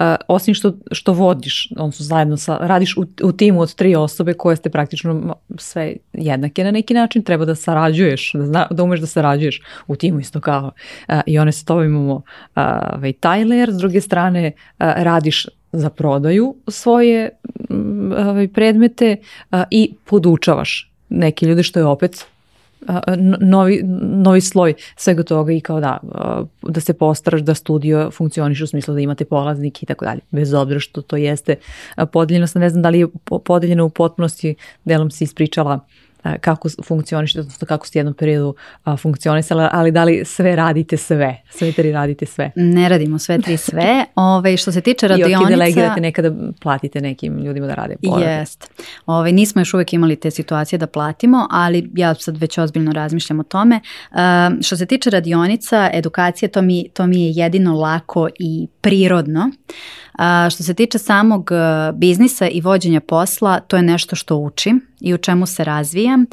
Eh, osim što, što vodiš, su zajedno sa, radiš u, timu od tri osobe koje ste praktično sve jednake na neki način, treba da sarađuješ, da, zna, da umeš da sarađuješ u timu isto kao eh, i one sto tobom imamo uh, eh, taj ovaj, s druge strane radiš za prodaju svoje mm, ovaj, predmete i podučavaš neke ljude što je opet novi, novi sloj svega toga i kao da, da se postaraš da studio funkcioniš u smislu da imate polaznik i tako dalje, bez obzira što to jeste podeljeno. Sam ne znam da li je podeljeno u potpunosti, delom si ispričala E, kako funkcioniš, odnosno kako ste u jednom periodu funkcionisala, ali da li sve radite sve? Sve tri radite sve? Ne radimo sve tri sve. Ove, što se tiče radionica... I delegirate nekada, platite nekim ljudima da rade. Jest. Ove, nismo još uvijek imali te situacije da platimo, ali ja sad već ozbiljno razmišljam o tome. E, što se tiče radionica, edukacije, to mi, to mi je jedino lako i prirodno što se tiče samog e, biznisa i vođenja posla, to je nešto što učim i u čemu se razvijam.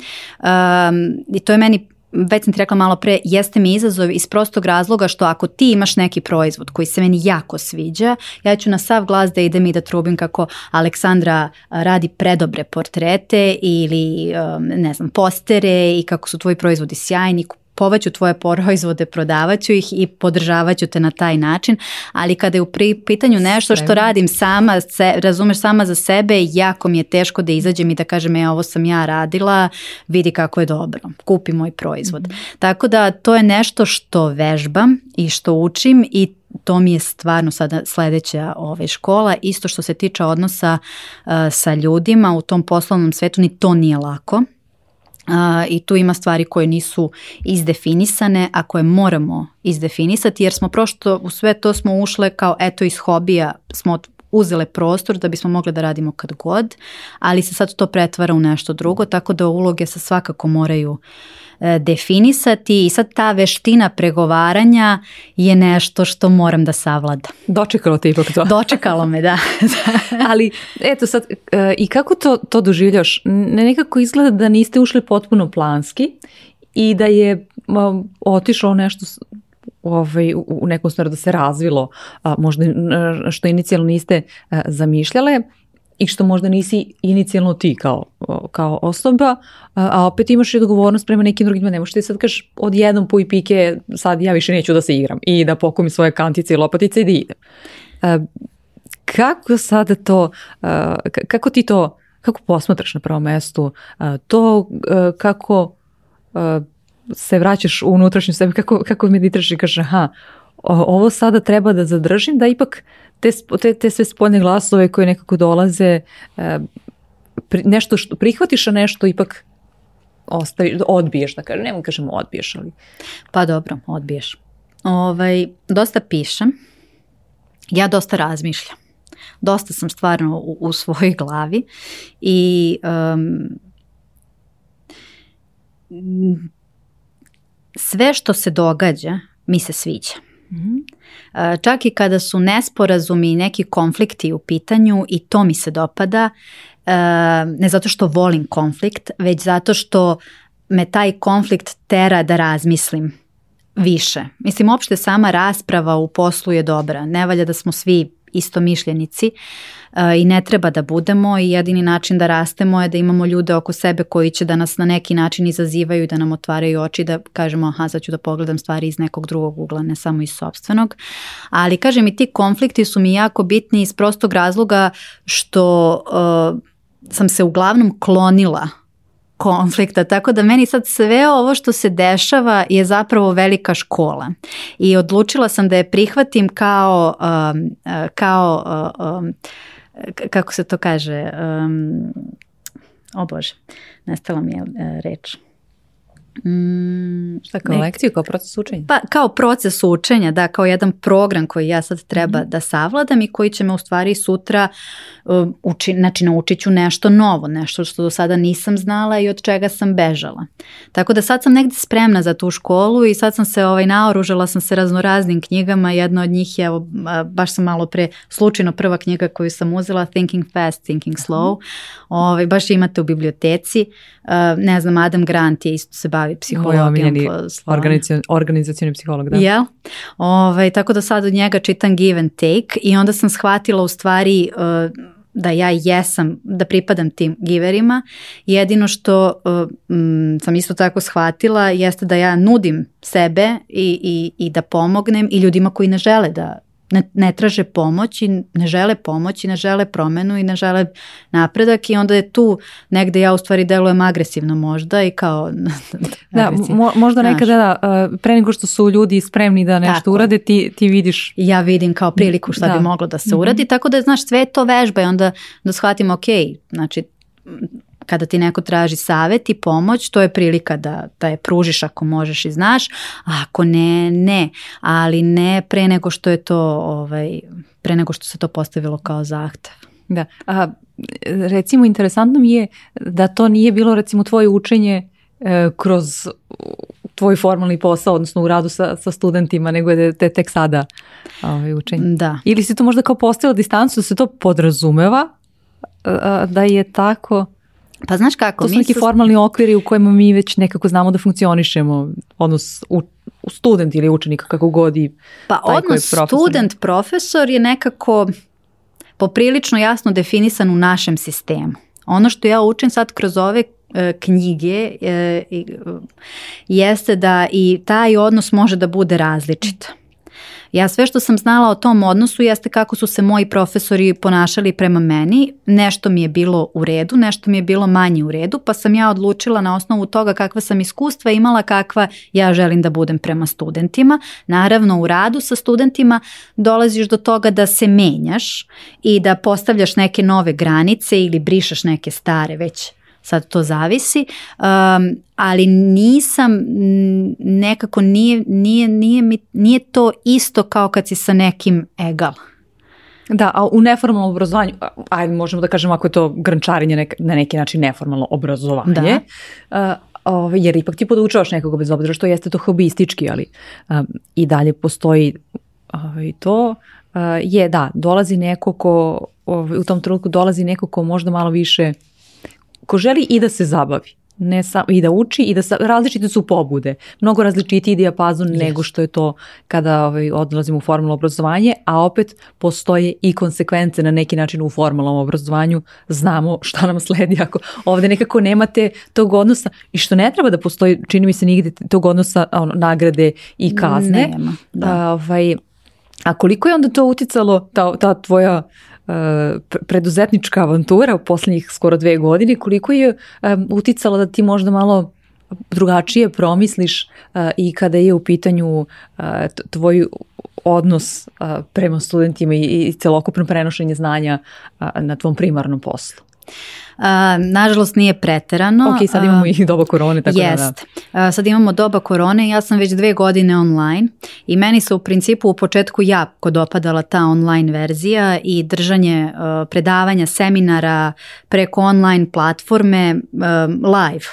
I to je meni već sam ti rekla malo pre, jeste mi izazov iz prostog razloga što ako ti imaš neki proizvod koji se meni jako sviđa, ja ću na sav glas da idem i da trubim kako Aleksandra radi predobre portrete ili e, ne znam postere i kako su tvoji proizvodi sjajni, kupovaću tvoje proizvode, prodavaću ih i podržavaću te na taj način, ali kada je u pitanju nešto što radim sama, razumeš sama za sebe, jako mi je teško da izađem i da kažem ja e, ovo sam ja radila, vidi kako je dobro, kupi moj proizvod. Mhm. Tako da to je nešto što vežbam i što učim i to mi je stvarno sada sledeća ove ovaj, škola. Isto što se tiče odnosa eh, sa ljudima u tom poslovnom svetu, ni to nije lako i tu ima stvari koje nisu izdefinisane, a koje moramo izdefinisati jer smo prošto u sve to smo ušle kao eto iz hobija smo uzele prostor da bismo mogli da radimo kad god, ali se sad to pretvara u nešto drugo, tako da uloge se svakako moraju e, definisati i sad ta veština pregovaranja je nešto što moram da savladam. Dočekalo te ipak to. Dočekalo me, da. ali eto sad, e, i kako to, to doživljaš? Ne nekako izgleda da niste ušli potpuno planski i da je otišlo nešto ovaj, u nekom smjeru da se razvilo, možda što inicijalno niste a, e, zamišljale i što možda nisi inicijalno ti kao, kao osoba, a opet imaš i odgovornost prema nekim drugima, ne možeš ti sad kažeš jednom puj pike, sad ja više neću da se igram i da pokomim svoje kantice i lopatice i da idem. E, kako sada to, e, kako ti to, kako posmatraš na prvom mestu to kako se vraćaš u unutrašnju sebi, kako, kako meditiraš i kaže aha, ovo sada treba da zadržim, da ipak te, te, sve spoljne glasove koje nekako dolaze, e, nešto što prihvatiš, a nešto ipak ostaviš, odbiješ, da kažem, nemoj kažemo odbiješ, ali... Pa dobro, odbiješ. Ovaj, dosta pišem, ja dosta razmišljam. Dosta sam stvarno u, svojoj glavi i sve što se događa mi se sviđa. Mhm. E, čak i kada su nesporazumi i neki konflikti u pitanju i to mi se dopada, e, ne zato što volim konflikt, već zato što me taj konflikt tera da razmislim više. Mislim, opšte sama rasprava u poslu je dobra. Ne valja da smo svi istomišljenici, i ne treba da budemo i jedini način da rastemo je da imamo ljude oko sebe koji će da nas na neki način izazivaju da nam otvaraju oči da kažemo aha sad ću da pogledam stvari iz nekog drugog ugla ne samo iz sobstvenog ali kažem i ti konflikti su mi jako bitni iz prostog razloga što eh, sam se uglavnom klonila konflikta, tako da meni sad sve ovo što se dešava je zapravo velika škola i odlučila sam da je prihvatim kao, eh, eh, kao kako se to kaže, um, o Bože, nastala mi je e, reč. Mm, šta kao lekciju, kao proces učenja? Pa kao proces učenja, da, kao jedan program koji ja sad treba mhm. da savladam i koji će me u stvari sutra um, znači naučit ću nešto novo, nešto što do sada nisam znala i od čega sam bežala. Tako da sad sam negdje spremna za tu školu i sad sam se ovaj, naoružala sam se raznoraznim knjigama, jedna od njih je, evo, baš sam malo pre, slučajno prva knjiga koju sam uzela, Thinking Fast, Thinking mhm. Slow, ovaj, baš imate u biblioteci, uh, ne znam, Adam Grant je isto se bavio bavi psihologijom. Organizacioni, psiholog, da. Ovaj, tako da sad od njega čitam give and take i onda sam shvatila u stvari uh, da ja jesam, da pripadam tim giverima. Jedino što uh, sam isto tako shvatila jeste da ja nudim sebe i, i, i da pomognem i ljudima koji ne žele da ne, ne traže pomoć i ne žele pomoć i ne žele promenu i ne žele napredak i onda je tu negde ja u stvari delujem agresivno možda i kao... da, možda nekada da, e, pre nego što su ljudi spremni da nešto urade ti, vidiš... Ja vidim kao priliku šta da. bi moglo da se mhm. uradi, tako da znaš sve to vežba i onda da shvatim ok, znači kada ti neko traži savjet i pomoć, to je prilika da, da je pružiš ako možeš i znaš, a ako ne, ne. Ali ne pre nego što je to, ovaj, pre nego što se to postavilo kao zahtev. Da, a recimo interesantno mi je da to nije bilo recimo tvoje učenje e, kroz tvoj formalni posao, odnosno u radu sa, sa studentima, nego je te tek sada ovaj, učenje. Da. Ili si to možda kao postavila distancu, da se to podrazumeva, e, da je tako? Pa znaš kako? To su neki formalni okviri u kojima mi već nekako znamo da funkcionišemo, odnos u, student ili učenika kako god i Pa odnos student profesor je nekako poprilično jasno definisan u našem sistemu. Ono što ja učim sad kroz ove e, knjige e, e, jeste da i taj odnos može da bude različit. Ja sve što sam znala o tom odnosu jeste kako su se moji profesori ponašali prema meni. Nešto mi je bilo u redu, nešto mi je bilo manje u redu, pa sam ja odlučila na osnovu toga kakva sam iskustva imala, kakva ja želim da budem prema studentima. Naravno, u radu sa studentima dolaziš do toga da se menjaš i da postavljaš neke nove granice ili brišeš neke stare već sad to zavisi, um, ali nisam nekako, nije, nije, nije, nije to isto kao kad si sa nekim egal. Da, a u neformalnom obrazovanju, ajde možemo da kažemo ako je to grančarenje na neki način neformalno obrazovanje, da. Uh, ovaj, jer ipak ti podučavaš nekoga bez obzira što jeste to hobistički, ali um, i dalje postoji i ovaj, to. Uh, je, da, dolazi neko ko, ovaj, u tom trenutku dolazi neko ko možda malo više ko želi i da se zabavi ne samo i da uči i da različite su pobude, mnogo različitiji dijapazon nego što je to kada ovaj, odlazimo u formalno obrazovanje, a opet postoje i konsekvence na neki način u formalnom obrazovanju, znamo šta nam sledi ako ovdje nekako nemate tog odnosa i što ne treba da postoji, čini mi se nigde tog odnosa ono, nagrade i kazne. Nema, A, ovaj, a koliko je onda to uticalo, ta, ta tvoja E, preduzetnička avantura u posljednjih skoro dve godine, koliko je e, uticala da ti možda malo drugačije promisliš e, i kada je u pitanju tvoj odnos prema studentima i celokupno prenošenje znanja na tvom primarnom poslu? nažalost nije preterano. Ok, sad imamo i doba korone, tako jest. da. sad imamo doba korone, ja sam već dve godine online i meni se u principu u početku jako dopadala ta online verzija i držanje predavanja, seminara preko online platforme live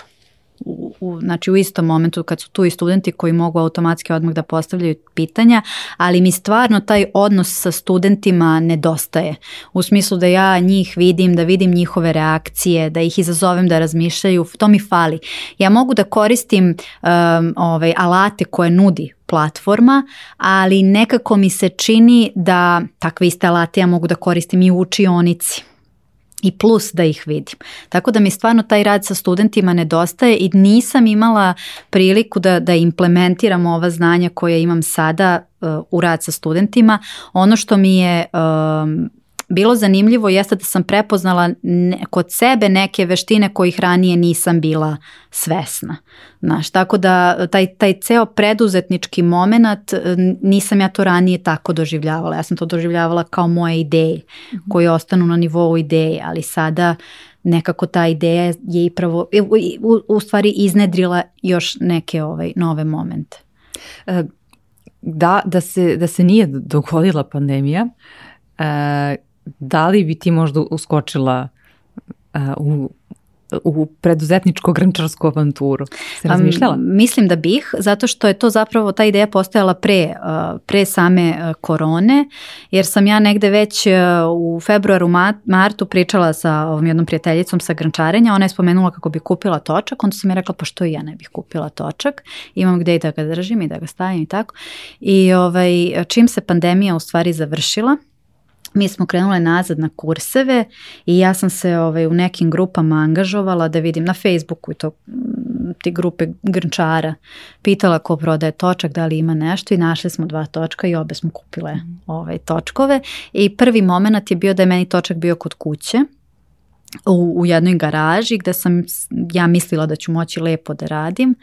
u, znači u istom momentu kad su tu i studenti koji mogu automatski odmah da postavljaju pitanja, ali mi stvarno taj odnos sa studentima nedostaje. U smislu da ja njih vidim, da vidim njihove reakcije, da ih izazovem da razmišljaju, to mi fali. Ja mogu da koristim um, ovaj, alate koje nudi platforma, ali nekako mi se čini da takve iste alate ja mogu da koristim i u učionici i plus da ih vidim. Tako da mi stvarno taj rad sa studentima nedostaje i nisam imala priliku da, da implementiram ova znanja koja imam sada uh, u rad sa studentima. Ono što mi je um, bilo zanimljivo jeste da sam prepoznala kod sebe neke veštine kojih ranije nisam bila svesna. Znaš, tako da taj, taj ceo preduzetnički moment e, nisam ja to ranije tako doživljavala. Ja sam to doživljavala kao moje ideje mhm. koje ostanu na nivou ideje, ali sada nekako ta ideja je i pravo, e, u, stvari iznedrila još neke ovaj, nove momente. E, da, da se, da se nije dogodila pandemija, da li bi ti možda uskočila u u preduzetničko grančarsku avanturu? Se razmišljala? mislim da bih, zato što je to zapravo ta ideja postojala pre, pre same korone, jer sam ja negde već u februaru, martu pričala sa ovom jednom prijateljicom sa grančarenja, ona je spomenula kako bi kupila točak, onda sam mi rekla pa što i ja ne bih kupila točak, imam gdje i da ga držim i da ga stavim i tako. I ovaj, čim se pandemija u stvari završila, mi smo krenule nazad na kurseve i ja sam se ovaj, u nekim grupama angažovala da vidim na Facebooku i to mm, ti grupe grnčara. Pitala ko prodaje točak, da li ima nešto i našli smo dva točka i obe smo kupile mhm. ovaj, točkove. I prvi moment je bio da je meni točak bio kod kuće u, jednoj garaži gdje sam ja mislila da ću moći lepo da radim,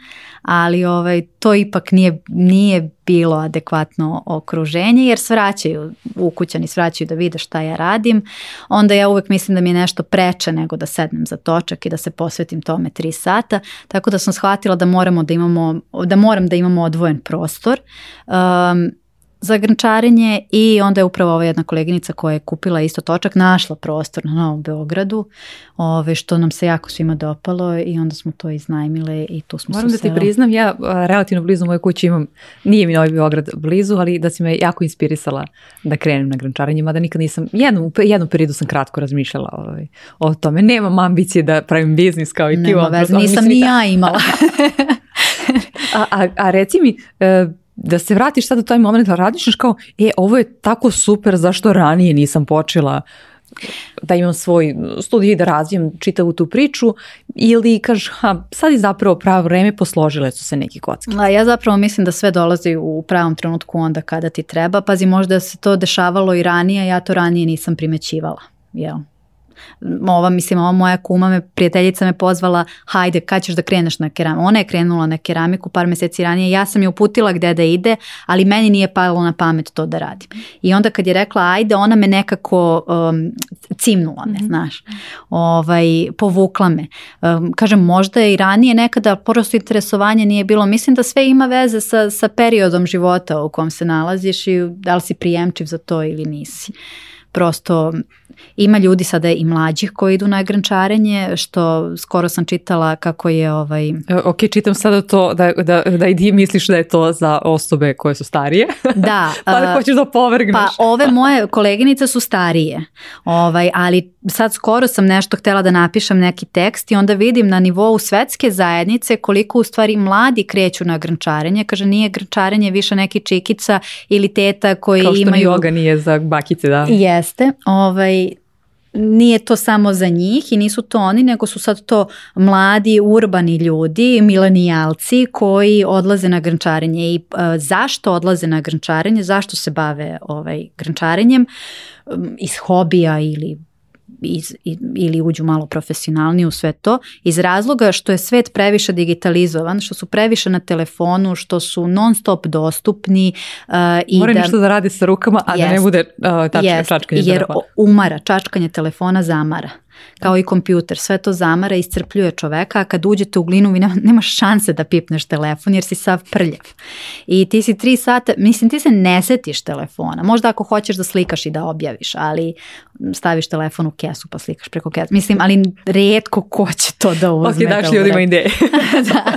ali ovaj, to ipak nije, nije bilo adekvatno okruženje jer svraćaju, kućani, svraćaju da vide šta ja radim, onda ja uvek mislim da mi je nešto preče nego da sednem za točak i da se posvetim tome tri sata, tako da sam shvatila da moramo da imamo, da moram da imamo odvojen prostor. Um, za grnčarenje i onda je upravo ova jedna koleginica koja je kupila isto točak našla prostor na Novom Beogradu, ove, što nam se jako svima dopalo i onda smo to iznajmile i tu smo Moram se da ti priznam, ja relativno blizu moje kuće imam, nije mi Novi Beograd blizu, ali da si me jako inspirisala da krenem na grnčarenje, mada nikad nisam, jednom, jednom periodu sam kratko razmišljala ovaj, o tome, nemam ambicije da pravim biznis kao i ti. Nema veze, nisam ni ja imala. a, a, a reci mi, e, da se vratiš sad u taj moment, da radiš kao, e, ovo je tako super, zašto ranije nisam počela da imam svoj studij i da razvijem čitavu tu priču ili kažeš ha, sad je zapravo pravo vreme, posložile su se neki kocki. A ja zapravo mislim da sve dolazi u pravom trenutku onda kada ti treba. Pazi, možda se to dešavalo i ranije, ja to ranije nisam primećivala. Jel? ova, mislim, ova moja kuma, me, prijateljica me pozvala, hajde, kad ćeš da kreneš na keramiku? Ona je krenula na keramiku par mjeseci ranije, ja sam je uputila gde da ide, ali meni nije palo na pamet to da radim. I onda kad je rekla ajde, ona me nekako um, cimnula ne mhm. znaš, ovaj, povukla me. Um, kažem, možda je i ranije nekada prosto interesovanje nije bilo. Mislim da sve ima veze sa, sa periodom života u kom se nalaziš i da li si prijemčiv za to ili nisi. Prosto ima ljudi sada i mlađih koji idu na grančarenje, što skoro sam čitala kako je ovaj... E, ok, čitam sada to da, da, da i ti misliš da je to za osobe koje su starije. Da. pa da hoćeš da povrgneš. Pa ove moje koleginice su starije, ovaj, ali sad skoro sam nešto htela da napišem neki tekst i onda vidim na nivou svetske zajednice koliko u stvari mladi kreću na grančarenje. Kaže, nije grančarenje više neki čikica ili teta koji imaju... Kao što nije za bakice, da. Jeste. Ovaj, nije to samo za njih i nisu to oni, nego su sad to mladi urbani ljudi, milenijalci koji odlaze na grančarenje i e, zašto odlaze na grančarenje, zašto se bave ovaj iz hobija ili iz, ili uđu malo profesionalnije u sve to iz razloga što je svet previše digitalizovan, što su previše na telefonu, što su non stop dostupni uh, i Mora da, nešto da radi sa rukama, a da ne bude uh, tačka, jest, jer telefona. umara, čačkanje telefona zamara kao i kompjuter. Sve to zamara i iscrpljuje čoveka, a kad uđete u glinu vi nema, nemaš šanse da pipneš telefon jer si sav prljav. I ti si tri sata, mislim ti se ne setiš telefona. Možda ako hoćeš da slikaš i da objaviš, ali staviš telefon u kesu pa slikaš preko kesu. Mislim, ali redko ko će to da uzme. Ok, daš ljudima ideje. da.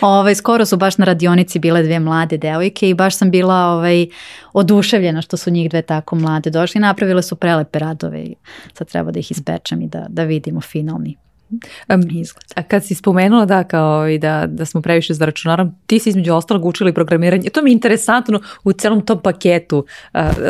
Ovaj, skoro su baš na radionici bile dvije mlade devojke i baš sam bila ovaj, oduševljena što su njih dve tako mlade došli. Napravile su prelepe radove i sad treba da ih ispečem i da, da vidimo finalni a kad si spomenula da kao i da, da smo previše za računarom, ti si između ostalog učila i programiranje. To mi je interesantno u celom tom paketu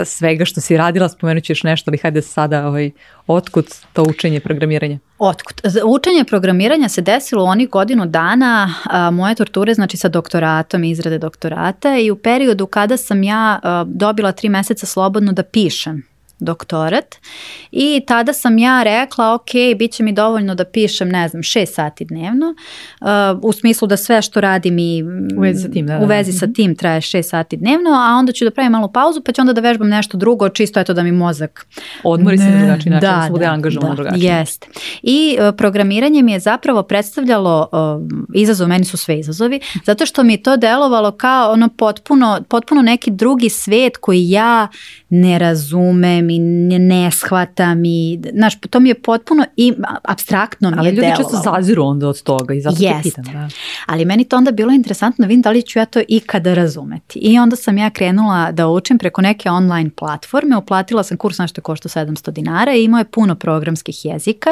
svega što si radila, spomenut ću još nešto, ali hajde sada ovaj, otkud to učenje programiranja? Otkud? Učenje programiranja se desilo u onih godinu dana moje torture, znači sa doktoratom i izrade doktorata i u periodu kada sam ja dobila tri meseca slobodno da pišem doktorat i tada sam ja rekla ok, bit će mi dovoljno da pišem ne znam 6 sati dnevno uh, u smislu da sve što radim i u vezi sa tim, mhm. traje 6 sati dnevno, a onda ću da pravim malu pauzu pa ću onda da vežbam nešto drugo, čisto eto da mi mozak odmori se drugačiji način, da, da, da, drugačiji. I uh, programiranje mi je zapravo predstavljalo uh, izazov, meni su sve izazovi, zato što mi to delovalo kao ono potpuno, potpuno neki drugi svet koji ja ne razumem i ne shvatam i, to mi je potpuno i abstraktno mi je Ali ljudi često zaziru onda od toga i zato te pitam. Da. Ali meni to onda bilo interesantno, vidim da li ću ja to ikada razumeti. I onda sam ja krenula da učim preko neke online platforme, uplatila sam kurs našto je košta 700 dinara i imao je puno programskih jezika.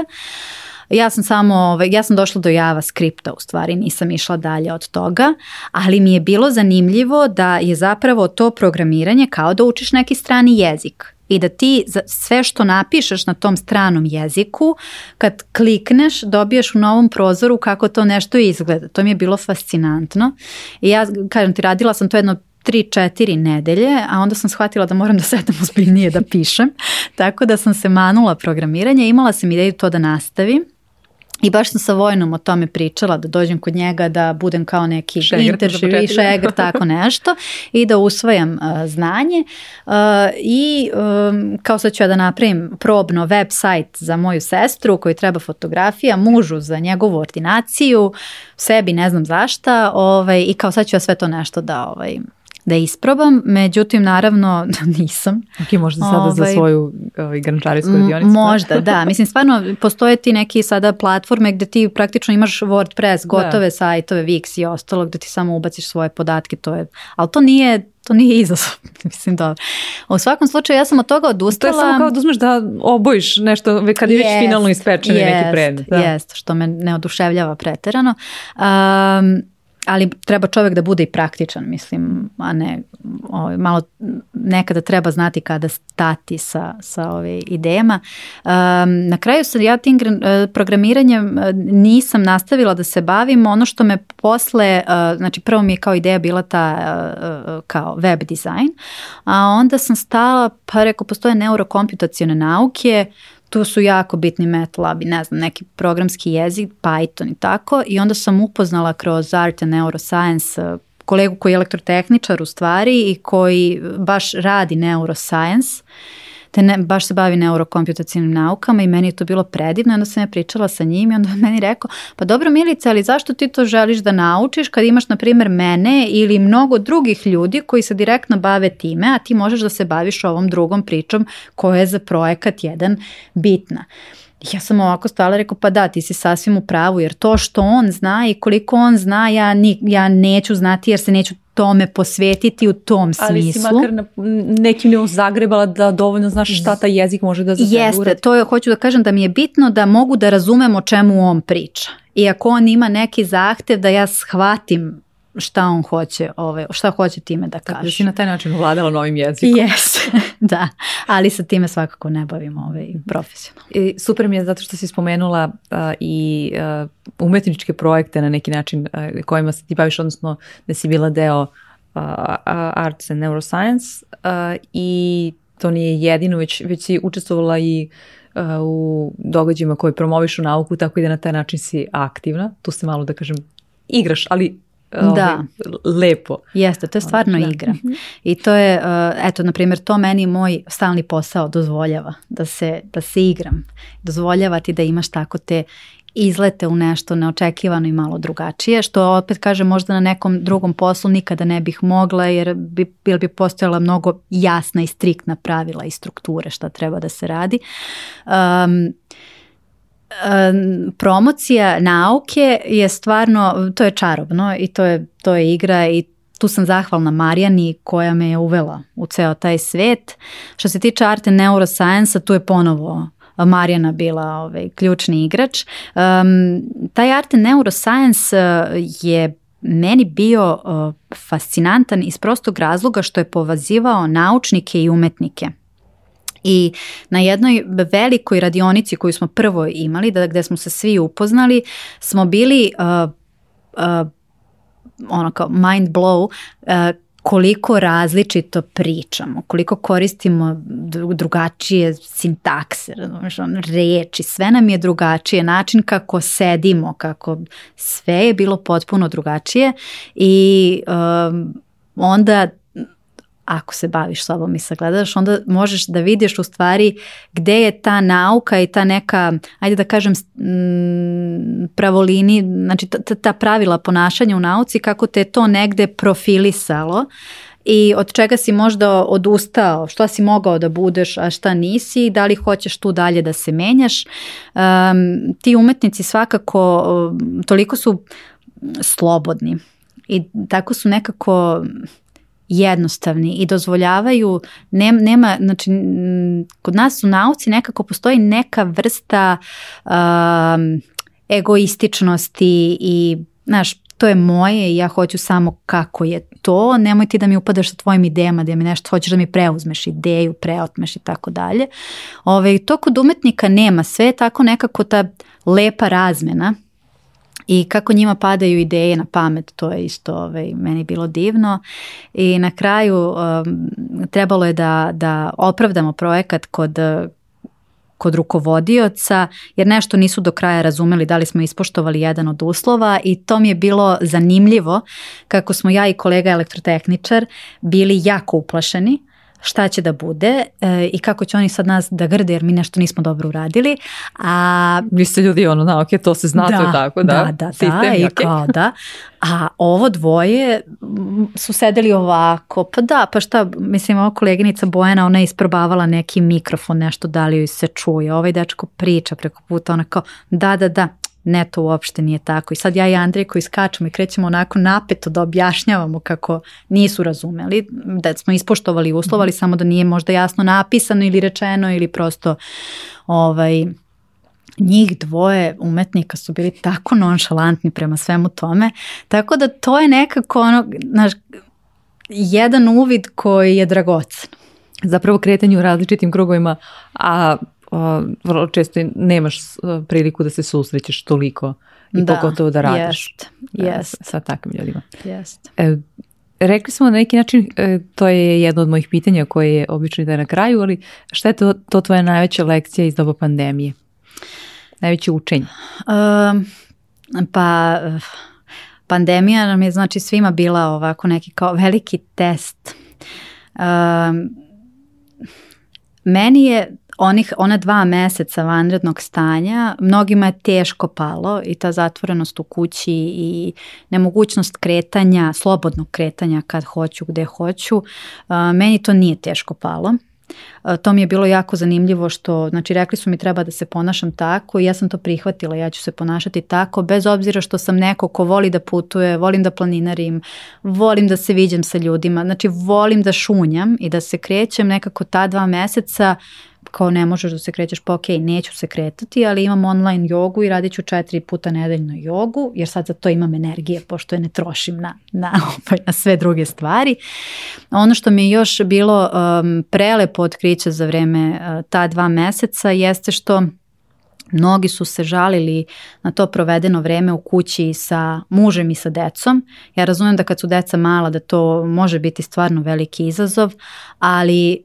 Ja sam samo, ovaj, ja sam došla do java skripta u stvari, nisam išla dalje od toga, ali mi je bilo zanimljivo da je zapravo to programiranje kao da učiš neki strani jezik i da ti za sve što napišeš na tom stranom jeziku, kad klikneš dobiješ u novom prozoru kako to nešto izgleda. To mi je bilo fascinantno. I ja, kažem ti, radila sam to jedno tri, četiri nedelje, a onda sam shvatila da moram da sedam ozbiljnije da pišem. Tako da sam se manula programiranja. Imala sam ideju to da nastavim i baš sam sa Vojnom o tome pričala, da dođem kod njega, da budem kao neki intervju, šegr, tako nešto, i da usvojam znanje. I um, kao sad ću ja da napravim probno web sajt za moju sestru koju treba fotografija, mužu za njegovu ordinaciju, sebi ne znam zašta, ovaj, i kao sad ću ja sve to nešto da ovaj, da isprobam, međutim naravno nisam. Ok, možda sada za ovaj, svoju ovaj, grančarijsku radionicu. Možda, da. Mislim, stvarno postoje ti neki sada platforme gdje ti praktično imaš WordPress, gotove da. sajtove, Wix i ostalo gde ti samo ubaciš svoje podatke, to je, ali to nije to nije izazov, mislim dobro. U svakom slučaju ja sam od toga odustala. To je samo kao da uzmeš da obojiš nešto kad je već finalno ispečeno neki predmet. Da. Jest, što me ne oduševljava preterano ali treba čovjek da bude i praktičan, mislim, a ne ovaj, malo nekada treba znati kada stati sa, sa ove idejama. Ehm, na kraju se ja tim eh, programiranjem eh, nisam nastavila da se bavim. Ono što me posle, eh, znači prvo mi je kao ideja bila ta kao web dizajn, a onda sam stala pa rekao postoje neurokomputacione nauke, tu su jako bitni MATLAB i ne znam, neki programski jezik, Python i tako. I onda sam upoznala kroz Art and Neuroscience eh, kolegu koji je elektrotehničar u stvari i koji baš radi neuroscience ne, baš se bavi neurokomputacijnim naukama i meni je to bilo predivno. Onda sam ja pričala sa njim i onda meni rekao, pa dobro Milica, ali zašto ti to želiš da naučiš kad imaš, na primjer, mene ili mnogo drugih ljudi koji se direktno bave time, a ti možeš da se baviš ovom drugom pričom koja je za projekat jedan bitna. Ja sam ovako stala rekao pa da ti si sasvim u pravu jer to što on zna i koliko on zna ja, ja neću znati jer se neću tome posvetiti u tom smislu. Ali si makar nekim ne zagrebala da dovoljno znaš šta taj jezik može da Jeste, to je, hoću da kažem da mi je bitno da mogu da razumem o čemu on priča. I ako on ima neki zahtev da ja shvatim šta on hoće, ove. Ovaj, šta hoće time da kaže. Tako da si na taj način ovladala novim jezikom. Jeste. da, ali sa time svakako ne bavimo ovaj, mhm. profesionalno. I super mi je zato što si spomenula i umjetničke projekte na neki način kojima se ti baviš, odnosno da si bila deo Arts and Neuroscience i to nije jedino, već, već si učestvovala i u događajima koji u nauku, tako i da na taj način si aktivna. Tu se malo, da kažem, igraš, ali da. Ovaj, lepo. Jeste, to je ovaj, stvarno igra. Mhm. I to je, e, eto, na primjer, to meni moj stalni posao dozvoljava da se, da se igram. Dozvoljava ti da imaš tako te izlete u nešto neočekivano i malo drugačije, što opet kažem možda na nekom drugom poslu nikada ne bih mogla jer bi, bi postojala mnogo jasna i striktna pravila i strukture šta treba da se radi promocija nauke je stvarno, to je čarobno i to je, to je igra i tu sam zahvalna Marijani koja me je uvela u ceo taj svet. Što se tiče arte neuroscience tu je ponovo Marijana bila ovaj, ključni igrač. taj arte neuroscience je meni bio eh, fascinantan iz prostog razloga što je povazivao naučnike i umetnike. I na jednoj velikoj radionici koju smo prvo imali, da, gde smo se svi upoznali, smo bili uh, uh ono kao mind blow uh, koliko različito pričamo, koliko koristimo drugačije sintakse, razumiješ, ono, reči, sve nam je drugačije, način kako sedimo, kako sve je bilo potpuno drugačije i um, onda ako se baviš sobom i sagledaš, onda možeš da vidiš u stvari gde je ta nauka i ta neka, ajde da kažem, mm, pravolini, znači ta, pravila ponašanja u nauci, kako te to negde profilisalo i od čega si možda odustao, što si mogao da budeš, a šta nisi, da li hoćeš tu dalje da se menjaš. ti umetnici svakako toliko su slobodni i tako su nekako jednostavni i dozvoljavaju, nema, znači kod nas u nauci nekako postoji neka vrsta um, egoističnosti i znaš, to je moje i ja hoću samo kako je to, nemoj ti da mi upadaš sa tvojim idejama, da mi nešto hoćeš da mi preuzmeš ideju, preotmeš i tako dalje. Ove, ovaj, to kod umetnika nema, sve je tako nekako ta lepa razmena i kako njima padaju ideje na pamet, to je isto ovaj, meni bilo divno. I na kraju um, trebalo je da, da opravdamo projekat kod kod rukovodioca jer nešto nisu do kraja razumeli da li smo ispoštovali jedan od uslova i to mi je bilo zanimljivo kako smo ja i kolega elektrotehničar bili jako uplašeni šta će da bude e, i kako će oni sad nas da grde jer mi nešto nismo dobro uradili. A, vi ste ljudi ono, na, ok, to se zna, da, to tako, da? Da, da, da, i da. A ovo dvoje su sedeli ovako, pa da, pa šta, mislim, ova koleginica Bojana, ona je isprobavala neki mikrofon, nešto da li joj se čuje, ovaj dečko priča preko puta, ona kao, da, da, da, ne, to uopšte nije tako. I sad ja i Andrej koji skačemo i krećemo onako napeto da objašnjavamo kako nisu razumeli, da smo ispoštovali uslova, ali samo da nije možda jasno napisano ili rečeno ili prosto ovaj, njih dvoje umetnika su bili tako nonšalantni prema svemu tome, tako da to je nekako ono, naš, jedan uvid koji je dragocen. Zapravo kretanje u različitim krugovima, a vrlo često nemaš priliku da se susrećeš toliko i da, pogotovo da radiš jest, sa takvim ljudima. Jest. E, rekli smo na neki način, e, to je jedno od mojih pitanja koje je obično da je na kraju, ali šta je to, to tvoja najveća lekcija iz doba pandemije? Najveće učenje? pa pandemija nam je znači svima bila ovako neki kao veliki test. Um, meni je onih, ona dva meseca vanrednog stanja, mnogima je teško palo i ta zatvorenost u kući i nemogućnost kretanja, slobodnog kretanja kad hoću, gde hoću. E, meni to nije teško palo. E, to mi je bilo jako zanimljivo što, znači rekli su mi treba da se ponašam tako i ja sam to prihvatila, ja ću se ponašati tako bez obzira što sam neko ko voli da putuje, volim da planinarim, volim da se viđem sa ljudima, znači volim da šunjam i da se krećem nekako ta dva meseca kao ne možeš da se krećeš, pa ok, neću se kretati, ali imam online jogu i radit ću četiri puta nedeljno jogu, jer sad za to imam energije, pošto je ne trošim na, na, ovaj, na sve druge stvari. Ono što mi je još bilo um, prelepo otkriće za vreme uh, ta dva meseca jeste što Mnogi su se žalili na to provedeno vreme u kući sa mužem i sa decom. Ja razumijem da kad su deca mala da to može biti stvarno veliki izazov, ali e,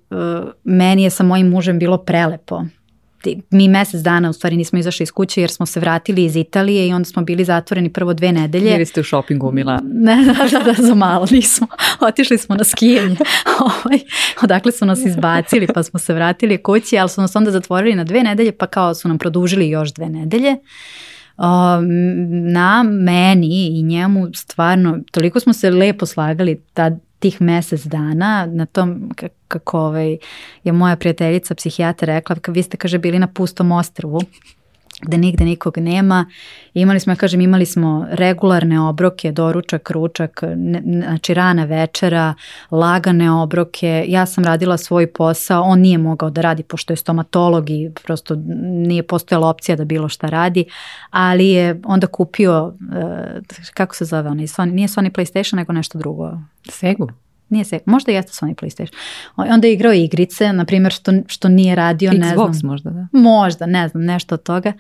meni je sa mojim mužem bilo prelepo mi mjesec dana u stvari nismo izašli iz kuće jer smo se vratili iz Italije i onda smo bili zatvoreni prvo dve nedelje. Bili ste u šopingu u Ne, da, za malo nismo. Otišli smo na skijenje. Ovaj, odakle su nas izbacili pa smo se vratili kući, ali su nas onda zatvorili na dve nedelje pa kao su nam produžili još dve nedelje. Na meni i njemu stvarno, toliko smo se lepo slagali tad tih mjesec dana na tom kako ovaj je moja prijateljica psihijatar rekla, vi ste kaže bili na pustom ostrvu da nigde nikog nema. Imali smo, ja kažem, imali smo regularne obroke, doručak, ručak, znači rana večera, lagane obroke. Ja sam radila svoj posao, on nije mogao da radi pošto je stomatolog i prosto nije postojala opcija da bilo šta radi, ali je onda kupio, eh, kako se zove onaj, nije Sony PlayStation nego nešto drugo. Segu? Nije se, možda jeste Sony PlayStation. Onda je igrao igrice, na primjer što, što nije radio, Xbox ne znam. možda, da. Možda, ne znam, nešto od toga.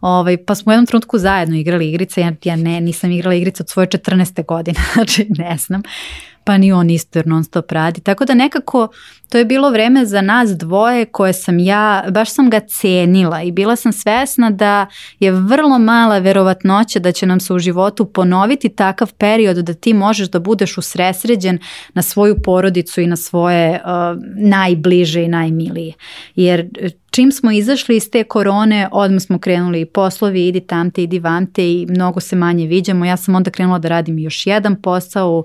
Ovaj, pa smo u jednom trenutku zajedno igrali igrice, ja, ja ne, nisam igrala igrice od svoje 14. godine, znači ne znam pa ni on isto non stop radi. Tako da nekako to je bilo vreme za nas dvoje koje sam ja, baš sam ga cenila i bila sam svesna da je vrlo mala verovatnoća da će nam se u životu ponoviti takav period da ti možeš da budeš usresređen na svoju porodicu i na svoje uh, najbliže i najmilije. Jer uh, čim smo izašli iz te korone, odmah smo krenuli i poslovi, idi tamte, idi vante i mnogo se manje viđamo. Ja sam onda krenula da radim još jedan posao u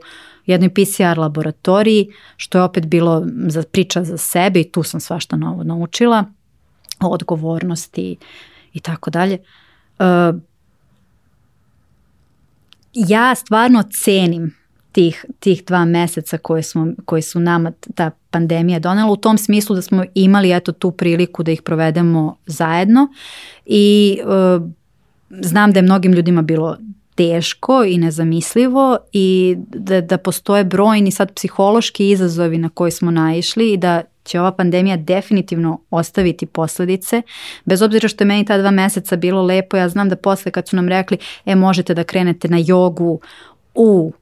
jednoj PCR laboratoriji, što je opet bilo za priča za sebe i tu sam svašta novo naučila, o odgovornosti i tako dalje. E, ja stvarno cenim tih, tih dva meseca koje, smo, su nama ta pandemija donela u tom smislu da smo imali eto tu priliku da ih provedemo zajedno i e, znam da je mnogim ljudima bilo teško i nezamislivo i da, da postoje brojni sad psihološki izazovi na koji smo naišli i da će ova pandemija definitivno ostaviti posljedice. Bez obzira što je meni ta dva mjeseca bilo lepo, ja znam da posle kad su nam rekli e možete da krenete na jogu u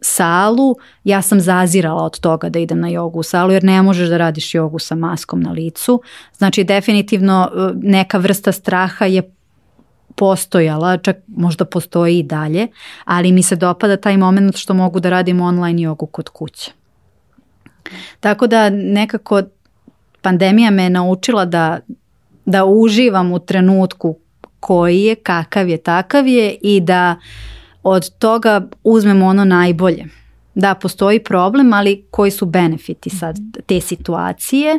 salu, ja sam zazirala od toga da idem na jogu u salu jer ne možeš da radiš jogu sa maskom na licu. Znači definitivno e, neka vrsta straha je postojala, čak možda postoji i dalje, ali mi se dopada taj moment što mogu da radim online jogu kod kuće. Tako da nekako pandemija me je naučila da, da uživam u trenutku koji je, kakav je, takav je i da od toga uzmem ono najbolje. Da, postoji problem, ali koji su benefiti sad te situacije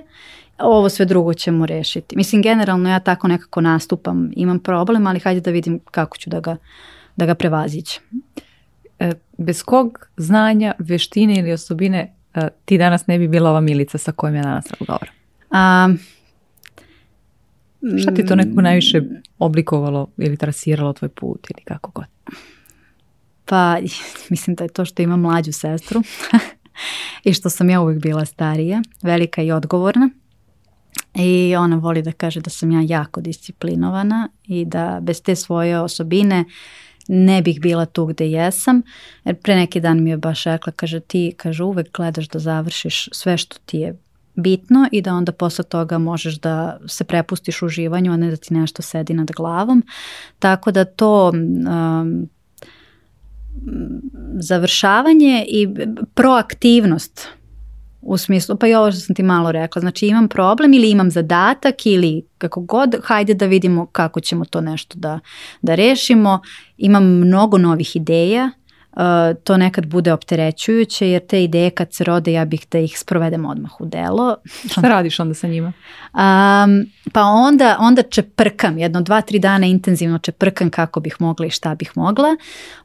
ovo sve drugo ćemo rešiti. Mislim, generalno ja tako nekako nastupam, imam problem, ali hajde da vidim kako ću da ga, da ga prevazićem. E, bez kog znanja, vještine ili osobine e, ti danas ne bi bila ova milica sa kojom ja danas razgovaram? A, Šta ti to nekako najviše oblikovalo ili trasiralo tvoj put ili kako god? Pa mislim da je to što imam mlađu sestru i što sam ja uvijek bila starija, velika i odgovorna. I ona voli da kaže da sam ja jako disciplinovana i da bez te svoje osobine ne bih bila tu gde jesam. Jer pre neki dan mi je baš rekla, kaže ti, kaže uvek gledaš da završiš sve što ti je bitno i da onda posle toga možeš da se prepustiš uživanju, a ne da ti nešto sedi nad glavom. Tako da to um, završavanje i proaktivnost u smislu, pa i ovo što sam ti malo rekla, znači imam problem ili imam zadatak ili kako god, hajde da vidimo kako ćemo to nešto da, da rešimo. Imam mnogo novih ideja, Eh, to nekad bude opterećujuće jer te ideje kad se rode ja bih da ih sprovedem odmah u delo. radiš onda sa njima? Um, pa onda, onda čeprkam, jedno dva, tri dana intenzivno čeprkam kako bih mogla i šta bih mogla.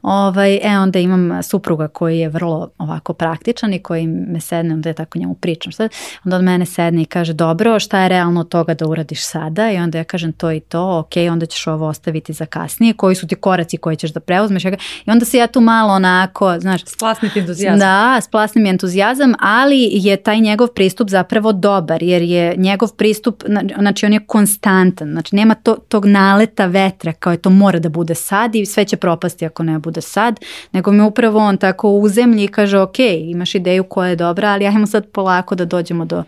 Ovaj, e onda imam supruga koji je vrlo ovako praktičan i koji me sedne, onda je tako njemu pričam. Šta? Onda od mene sedne i kaže dobro šta je realno toga da uradiš sada i onda ja kažem to i to, ok, onda ćeš ovo ostaviti za kasnije, koji su ti koraci koje ćeš da preuzmeš. I onda se ja tu malo onako, znaš. Splasni entuzijazam. Da, splasni entuzijazam, ali je taj njegov pristup zapravo dobar, jer je njegov pristup, znači on je konstantan, znači nema to, tog naleta vetra kao je to mora da bude sad i sve će propasti ako ne bude sad, nego mi upravo on tako uzemlji i kaže ok, imaš ideju koja je dobra, ali ajmo sad polako da dođemo do,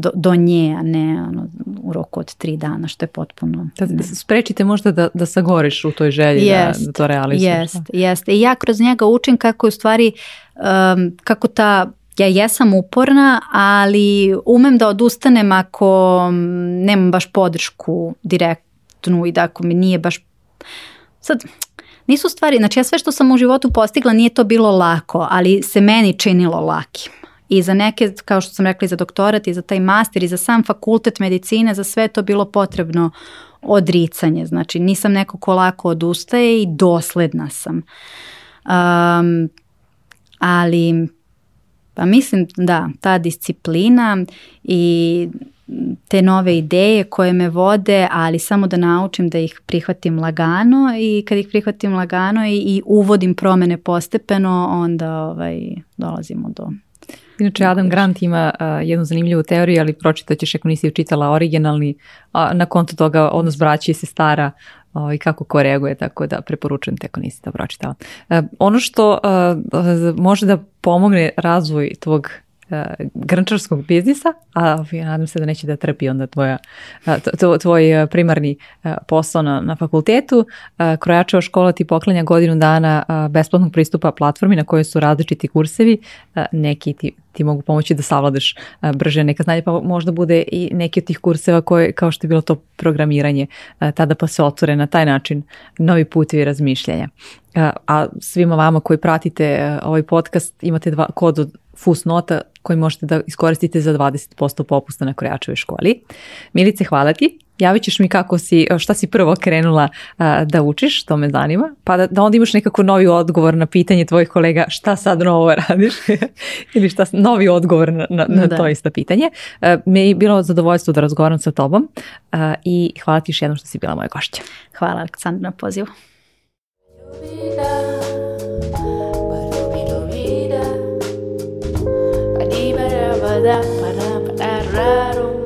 do, nje, a ne ono, u roku od tri dana, što je potpuno... Da, sprečite možda da, da sagoriš u toj želji jest, da, da to realizuješ. Jest, jest. I ja kroz njega učim kako je u stvari, kako ta ja jesam uporna, ali umem da odustanem ako nemam baš podršku direktnu i da ako mi nije baš... Sad, nisu stvari, znači ja sve što sam u životu postigla nije to bilo lako, ali se meni činilo lakim. I za neke, kao što sam rekla, i za doktorat, i za taj master, i za sam fakultet medicine, za sve to bilo potrebno odricanje. Znači, nisam neko ko lako odustaje i dosledna sam. ali, pa mislim, da, ta disciplina i te nove ideje koje me vode, ali samo da naučim da ih prihvatim lagano i kad ih prihvatim lagano i, i uvodim promene postepeno, onda ovaj, dolazimo do Inače, Adam Grant ima jednu zanimljivu teoriju, ali pročitat ćeš ako nisi učitala originalni, a, na kontu toga odnos braći i sestara i kako ko reaguje, tako da preporučujem te ako nisi to pročitala. E, ono što može da pomogne razvoj tvog e, grnčarskog biznisa, a nadam se da neće da trpi onda tvoja, tvoj primarni e, posao na, na fakultetu. Krojačeva škola ti poklanja godinu dana besplatnog pristupa platformi na kojoj su različiti kursevi, neki ti ti mogu pomoći da savladaš e, brže neka znanja, pa možda bude i neki od tih kurseva koje, kao što je bilo to programiranje, e, tada pa se otvore na taj način novi putevi razmišljanja. E, a svima vama koji pratite ovaj podcast imate dva, kod od Fusnota koji možete da iskoristite za 20% popusta na Krojačevoj školi. Milice, hvala ti javit ćeš mi kako si, e, šta si prvo krenula e, da učiš, to me zanima, pa da, da onda imaš nekako novi odgovor na pitanje tvojih kolega šta sad novo radiš ili šta novi odgovor na, na, to isto pitanje. E, me je bilo zadovoljstvo da razgovaram sa tobom i hvala ti što si bila moja gošća. Hvala Aleksandra na pozivu. Pa